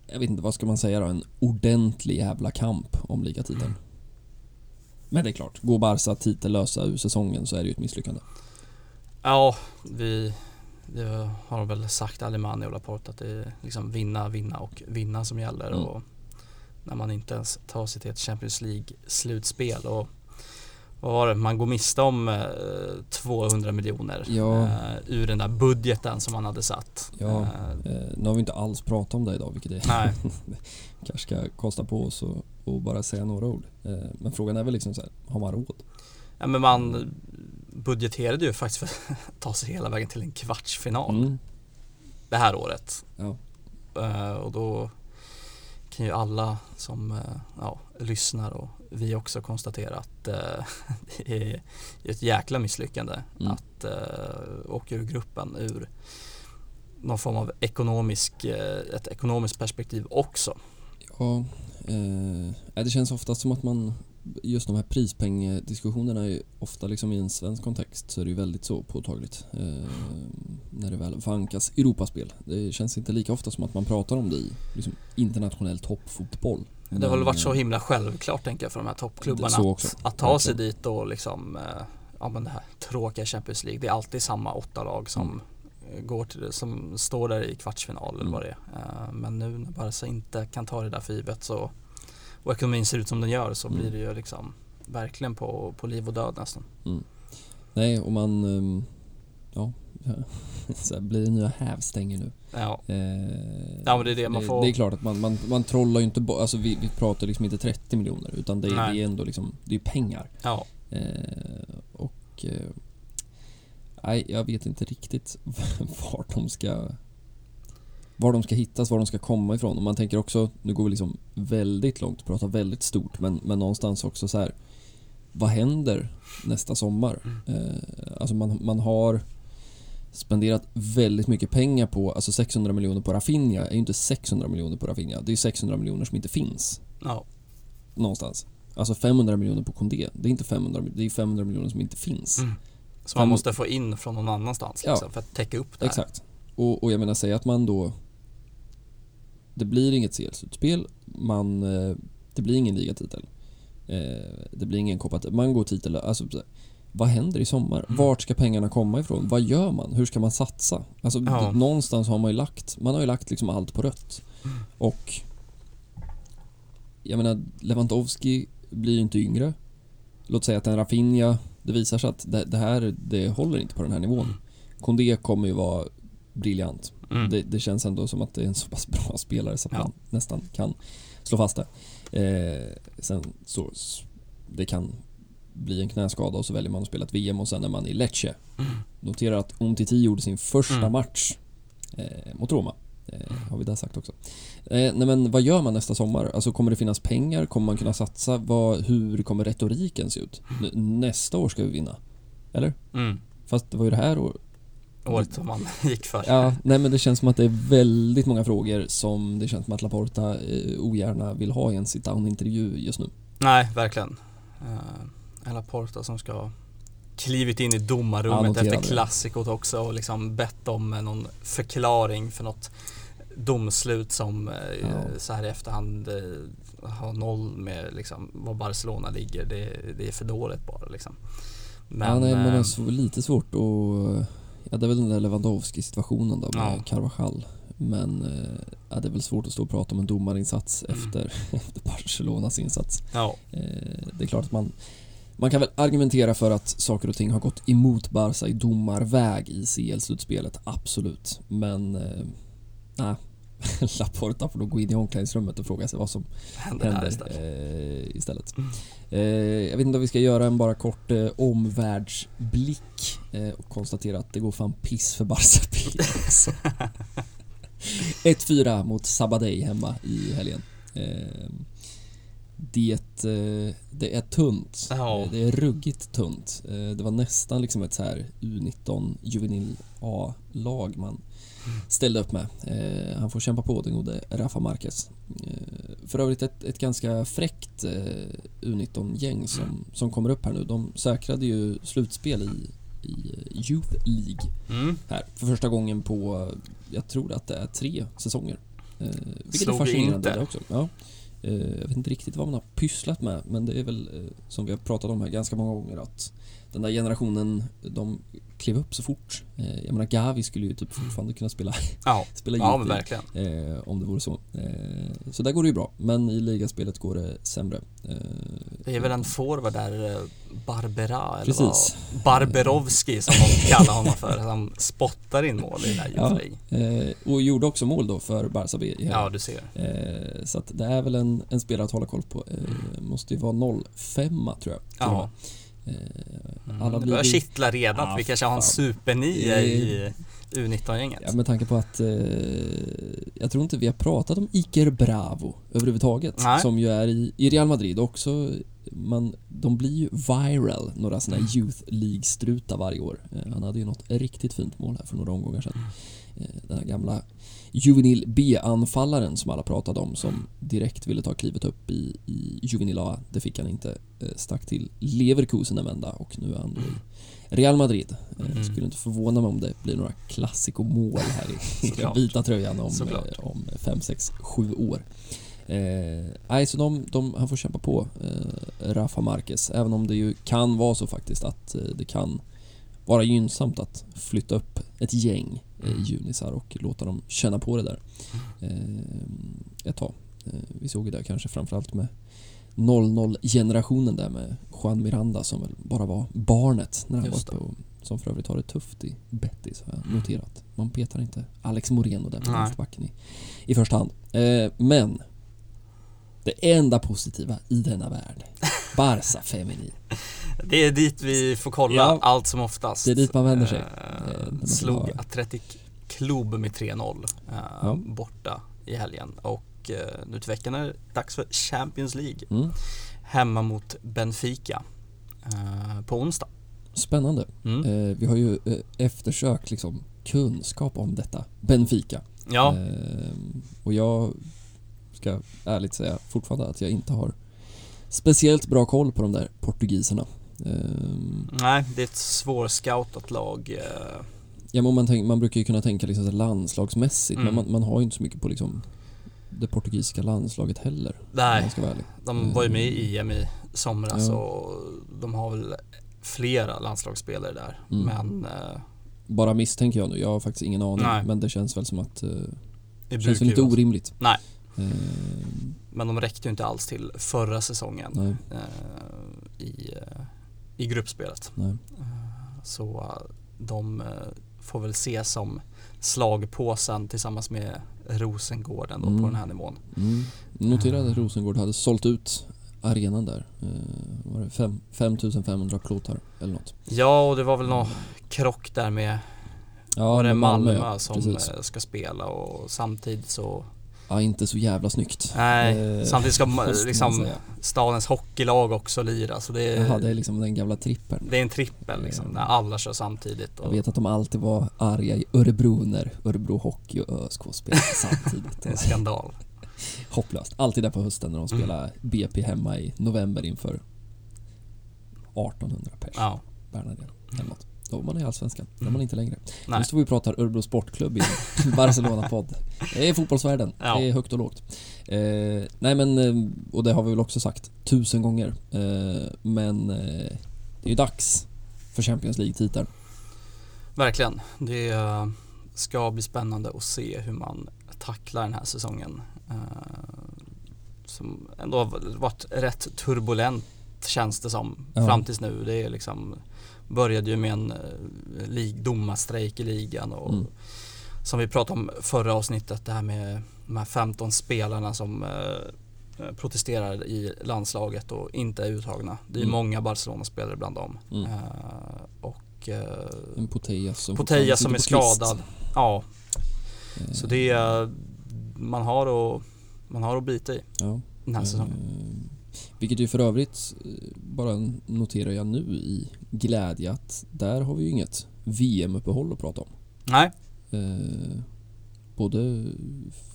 jag vet inte, vad ska man säga då? En ordentlig jävla kamp om ligatiteln. Men det är klart, går Barca titellösa ur säsongen så är det ju ett misslyckande.
Ja, vi det har väl sagt Alemani och Laporte att det är liksom vinna, vinna och vinna som gäller
Mm.
och när man inte ens tar sig till ett Champions League-slutspel och vad var det, man går miste om eh, 200 miljoner
Ja.
eh, ur den där budgeten som man hade satt.
Ja.
Eh,
Eh, nu har vi inte alls pratat om det idag, vilket är
nej,
kanske ska kosta på oss och, och bara säga några ord. Eh, men frågan är väl liksom så här, har man råd?
ja, men man budgeterade ju faktiskt för att ta sig hela vägen till en kvartsfinal
Mm.
det här året.
Ja.
Eh, och då kan ju alla som eh, ja, lyssnar och vi också konstatera att eh, det är ett jäkla misslyckande
Mm.
att eh, åka ur gruppen ur någon form av ekonomisk, eh, ett ekonomiskt perspektiv också.
Ja, eh, det känns oftast som att man Just de här prispengdiskussionerna är ofta liksom i en svensk kontext så är det ju väldigt så påtagligt. Eh, när det väl vankas Europaspel. Det känns inte lika ofta som att man pratar om det i liksom, internationell toppfotboll.
Det har väl varit så
eh,
himla självklart tänker jag för de här toppklubbarna att, att ta sig
verkligen.
dit och liksom eh, ja men det här tråkiga Champions League. Det är alltid samma åtta lag som eh, går till som står där i kvartsfinal eller
Mm.
vad det är. Men nu när Barca inte kan ta det där för givet så och ekonomin ser ut som den gör så
Mm.
blir det ju liksom verkligen på, på liv och död nästan.
Nej, och man... ehm, Ja, så här, blir det nya hävstänger nu?
Ja,
Eh,
Ja, men det är det man får-
Det är klart att man, man, man trollar ju inte bo- Alltså vi, vi pratar liksom inte 30 miljoner utan det, det är ändå liksom, det är pengar.
ja,
Eh, och... Eh, nej, jag vet inte riktigt vart de ska... Var de ska hittas, var de ska komma ifrån. Och man tänker också, nu går vi liksom väldigt långt, pratar väldigt stort, men, men någonstans också så här. Vad händer nästa sommar? Eh, alltså man, man har spenderat väldigt mycket pengar på, alltså 600 miljoner på Rafinha är ju inte 600 miljoner på Rafinha. Det är ju 600 miljoner som inte finns
ja,
någonstans. Alltså 500 miljoner på Kondé. Det är inte 500, det är 500 miljoner som inte finns.
Mm. så man måste få in från någon annanstans
Ja.
liksom, för att täcka upp det här.
Exakt. Och, och jag menar, säg att man då... Det blir inget CL-slutspel, man... eh, Det blir ingen ligatitel. Eh, Det blir ingen Copa... Man går titel... Alltså, vad händer i sommar?
Mm.
Vart ska pengarna komma ifrån? Vad gör man? Hur ska man satsa? Alltså,
Ja.
någonstans har man ju lagt... Man har ju lagt liksom allt på rött.
Mm.
Och... Jag menar, Lewandowski blir ju inte yngre. Låt säga att en Rafinha, det visar sig att det, det här, det håller inte på den här nivån. Kondé kommer ju vara briljant.
Mm.
Det, det känns ändå som att det är en så pass bra spelare så att
Ja.
man nästan kan slå fast det. Eh, sen så, det kan bli en knäskada och så väljer man att spela ett VM och sen är man i Lecce.
Mm.
Notera att Umtiti gjorde sin första
Mm.
match eh, mot Roma. Eh, har vi där sagt också. Eh, nej men vad gör man nästa sommar? Alltså kommer det finnas pengar? Kommer man kunna satsa? Vad, hur kommer retoriken se ut? N- nästa år ska vi vinna. Eller?
Mm.
Fast det var ju det här år,
Året som man gick för.
Ja, nej men det känns som att det är väldigt många frågor som det känns som att Laporta eh, ogärna vill ha i en sit-down-intervju just nu.
Nej, verkligen. En Laporta som ska ha klivit in i domarrummet efter klassikot också och liksom bett om eh, någon förklaring för något domslut som eh,
Ja.
så här i efterhand eh, har noll med liksom var Barcelona ligger. Det, det är för dåligt bara liksom.
Men, ja, nej, men
eh,
det är lite svårt att... Ja, det är väl den där Lewandowski-situationen då med
Ja.
Carvajal. Men eh, det är väl svårt att stå och prata om en domarinsats
Mm.
efter, efter Barcelonas insats.
ja,
Eh, det är klart att man man kan väl argumentera för att saker och ting har gått emot Barca i domarväg i CL-slutspelet, absolut. Men, eh, nej. Laporta får då gå in i omklädningsrummet och fråga sig vad som
händer
händer
istället.
eh, istället.
Mm.
Eh, jag vet inte om vi ska göra en bara kort eh, omvärldsblick eh, och konstatera att det går fan piss för Barca också. 1-4 mot Sabadell hemma i helgen. Det, eh, det är tunt.
Ja.
Eh, Det är ruggigt tunt. Eh, Det var nästan liksom ett så här U19 juvenil A-lag man ställde upp med. Han får kämpa på den gode Rafa Marquez. För övrigt ett, ett ganska fräckt eh, U19-gäng som, som kommer upp här nu. De säkrade ju slutspel i, i Youth League
Mm.
här för första gången på, jag tror att det är tre säsonger. Vilket
Slog
är fascinerande
inte.
också. Ja. Eh, jag vet inte riktigt vad man har pysslat med men det är väl eh, som vi har pratat om här ganska många gånger att den där generationen, de klev upp så fort. Eh, jag menar Gavi skulle ju typ fortfarande kunna spela,
Ja,
spela
ja men verkligen.
eh, om det vore så. Eh, så där går det ju bra, men i ligaspelet går det sämre. Eh,
Det är väl en forward där, eh, Barbera eller
Precis.
vad? Barberovski som de kallar honom för. Han spottar in mål i den här
Ja. Eh, och gjorde också mål då för Barca B.
Ja, du ser.
Så att det är väl en, en spelare att hålla koll på. Eh, måste ju vara 05 tror jag.
Ja.
Eh,
Mm.
alla
det börjar kittla redan.
Ja,
vi kanske har en supernia i U19-gänget.
Ja, med tanke på att eh, jag tror inte vi har pratat om Iker Bravo överhuvudtaget.
Nej.
Som ju är i, i Real Madrid också. Man, de blir ju viral, några sådana här Youth League-strutar varje år. Eh, han hade ju något riktigt fint mål här för några omgångar sedan. Eh, den här gamla Juvenil B-anfallaren som alla pratade om som direkt ville ta klivet upp i, i Juvenil A. Det fick han inte. Eh, stack till Leverkusen en vända och nu är han i Real Madrid. Eh,
Mm.
Skulle inte förvåna mig om det blir några klassikomål här i, i den vita tröjan om,
Såklart.
eh, om fem, sex, sju år. Eh, nej, så de, de, han får kämpa på, eh, Rafa Marquez, även om det ju kan vara så faktiskt att eh, det kan vara gynnsamt att flytta upp ett gäng eh, junisar och låta dem känna på det där eh, ett tag. Eh, vi såg ju det kanske framförallt med 00-generationen där med Juan Miranda som väl bara var barnet när han
Just
var uppe och som för övrigt har det tufft i Betis har jag noterat. Man petar inte Alex Moreno där på vänsterbacken i, i första hand. Men det enda positiva i denna värld, Barca Feminin.
Det är dit vi får kolla
Ja.
allt som oftast.
Det är dit man vänder sig.
Eh,
Eh,
slog Atletic Club med 3-0 eh,
Ja.
borta i helgen. Och eh, nu till veckan är det dags för Champions League.
Mm.
Hemma mot Benfica eh, på onsdag.
Spännande.
Mm.
Eh, vi har ju eh, eftersökt liksom kunskap om detta Benfica.
Ja,
och jag ska ärligt säga fortfarande att jag inte har speciellt bra koll på de där portugiserna. Eh,
nej det är ett svårscoutat lag. eh,
ja, men man, tänk, man brukar ju kunna tänka liksom landslagsmässigt
Mm.
men man, man har ju inte så mycket på liksom det portugisiska landslaget heller.
Nej, de var ju med i EM i somras
Ja.
och de har väl flera landslagsspelare där.
Mm.
Men eh,
Bara misstänker jag nu, jag har faktiskt ingen aning.
Nej.
Men det känns väl som att... Eh,
det
känns väl inte orimligt.
Nej.
Eh,
Men de räckte ju inte alls till förra säsongen eh, i, eh, i gruppspelet.
nej.
Så eh, de eh, får väl ses som slagpåsen tillsammans med Rosengården
Mm.
på den här nivån.
Mm. Noterade att. Rosengård hade sålt ut arenan där. Eh, var det fem- 5500 plåtar eller något?
Ja, och det var väl någon krock där med
Ja,
var det
med
Malmö,
ja.
som
Precis.
ska spela och samtidigt så
Ja, inte så jävla snyggt.
Nej,
Eh,
samtidigt ska
man
liksom stadens hockeylag också lira så det är,
Jaha, det är liksom den gamla trippeln.
det är en trippel liksom
Eh.
när alla kör samtidigt.
Jag
Och
vet att de alltid var arga i Örebro när Örebro Hockey och ÖSK spelade samtidigt.
det är en skandal.
Hopplöst. Alltid där på hösten när de
Mm.
spelade BP hemma i november inför 1800 pers.
Ja,
Bernadette eller något. Då var man i Allsvenskan. Det är man inte längre.
nej.
Nu står vi och pratar Örebro Sportklubb i Barcelona-podd. Det är fotbollsvärlden.
Ja.
Det är högt och lågt. Eh, nej men, eh, och det har vi väl också sagt tusen gånger. Eh, men eh, det är ju dags för Champions League-titeln.
Verkligen. Det eh, ska bli spännande att se hur man tacklar den här säsongen. Eh, Som ändå har varit rätt turbulent känns det som
Ja.
fram tills nu. Det är liksom började ju med en eh, lig, domarstrejk i ligan och
Mm.
som vi pratade om förra avsnittet det här med de här 15 spelarna som eh, protesterar i landslaget och inte är uttagna. Det är
Mm.
många Barcelona-spelare bland dem.
Mm.
Eh, och eh,
En Potejas som
Poteja som är skadad. Ja,
Eh,
så det är, man har att, man har att bita i
Ja.
den här säsongen.
Vilket ju för övrigt, eh, bara noterar jag nu i glädje att där har vi ju inget VM-uppehåll att prata om.
Nej,
Eh, både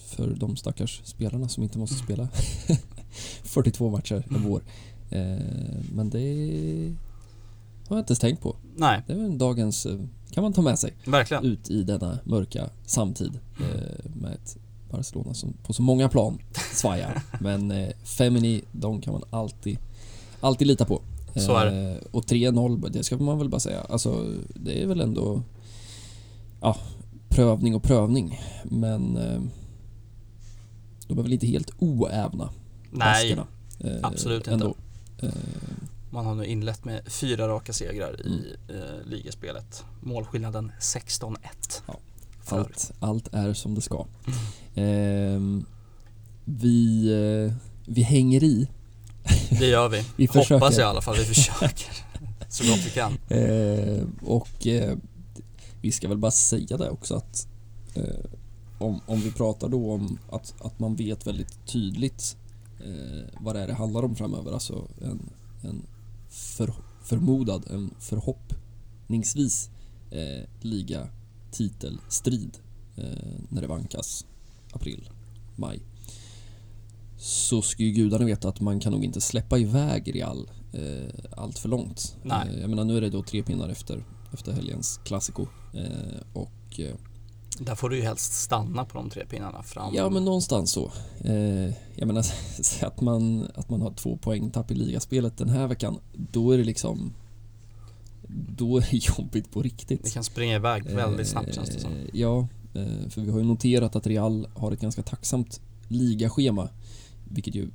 för de stackars spelarna som inte måste spela 42 matcher en vår. Eh, men det har jag inte ens tänkt på.
nej,
Det är väl dagens, eh, kan man ta med sig
verkligen.
ut i denna mörka samtid eh, med ett Barcelona som på så många plan svajar. Men eh, Femini, de kan man alltid, alltid lita på.
Så är det.
Eh, och 3-0, det ska man väl bara säga. Alltså, det är väl ändå ja, prövning och prövning. Men eh, de är väl inte helt oävna,
Nej,
baskerna. Eh,
absolut inte.
ändå. Eh,
man har nu inlett med fyra raka segrar i eh, ligaspelet. Målskillnaden 16-1.
Ja,
För.
Allt, allt är som det ska. Ehm, vi, eh, vi hänger i.
Det gör vi.
Vi
Hoppas
försöker.
i alla fall. Vi försöker. Så gott vi kan.
Ehm, och eh, vi ska väl bara säga det också att eh, om, om vi pratar då om att, att man vet väldigt tydligt eh, vad det är det handlar om framöver. Alltså en, en för, förmodad, en förhoppningsvis eh, liga titelstrid eh, när det vankas april, maj. Så ska ju gudarna veta att man kan nog inte släppa iväg Real eh, allt för långt.
Nej.
Eh, jag menar nu är det då tre pinnar efter, efter helgens klassiko eh, och eh,
Där får du ju helst stanna på de tre pinnarna fram.
Ja, men någonstans så. Eh, jag menar, att man, att man har två poängtapp i ligaspelet den här veckan. Då är det liksom... Då är det jobbigt på riktigt.
Det kan springa iväg väldigt snabbt känns det som.
Eh, Ja, eh, för vi har ju noterat att Real har ett ganska tacksamt ligaschema. Vilket ju,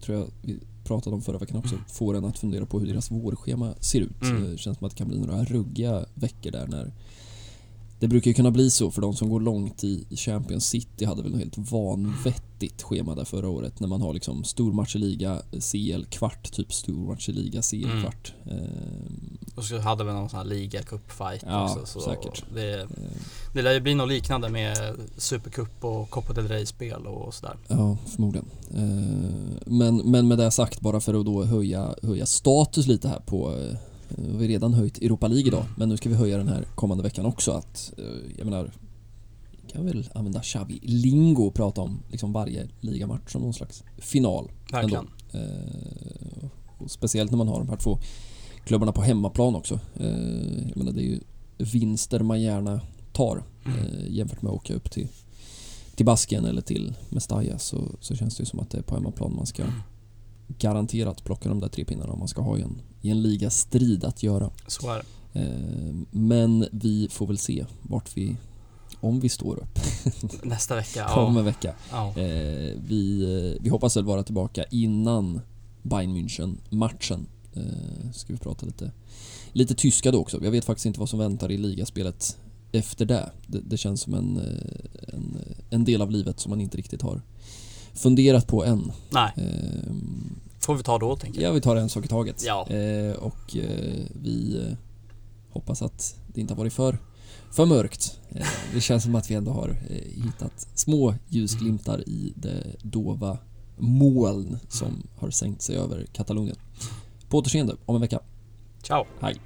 tror jag vi pratade om förra veckan också, får en att fundera på hur deras vårschema ser ut.
Mm.
Eh, Det känns som att det kan bli några ruggiga veckor där när det brukar ju kunna bli så för de som går långt i Champions City hade väl ett helt vanvettigt schema där förra året när man har liksom stormatch i liga, CL kvart, typ stormatch i liga, CL
Mm.
Ehm,
Och så hade vi någon sån här ligacup-fight
Ja,
också. Så
säkert.
Det,
eh,
det lär ju bli något liknande med Supercup och Copa del Rey-spel och sådär.
Ja, förmodligen. Eh, Men, men med det sagt, bara för att då höja, höja status lite här på eh, vi har redan höjt Europa League idag, men nu ska vi höja den här kommande veckan också. Att, eh, jag menar, vi kan väl använda Xavi-lingo och prata om liksom varje ligamatch som någon slags final.
Verkligen.
Eh, speciellt när man har de här två klubbarna på hemmaplan också. Eh, jag menar, det är ju vinster man gärna tar eh, jämfört med att åka upp till, till Basken eller till Mestalla så, så känns det ju som att det är på hemmaplan man ska garanterat plocka de där tre pinnarna om man ska ha i en, i en ligastrid att göra.
Så är det.
Eh, men vi får väl se vart vi, om vi står upp
Nästa vecka.
om en vecka.
ja.
Eh, vi, vi hoppas väl vara tillbaka innan Bayern München-matchen. Eh, ska vi prata lite, lite tyska då också. Jag vet faktiskt inte vad som väntar i ligaspelet efter det. Det, det känns som en, eh, en, en del av livet som man inte riktigt har funderat på än.
Nej,
Eh,
får vi ta då tänker jag.
ja, vi tar en sak i taget.
Ja.
Eh, och eh, vi eh, hoppas att det inte har varit för, för mörkt. Eh, det känns som att vi ändå har eh, hittat små ljusglimtar i det dova moln som har sänkt sig över Katalonien. På återseende om en vecka.
Ciao.
Hej!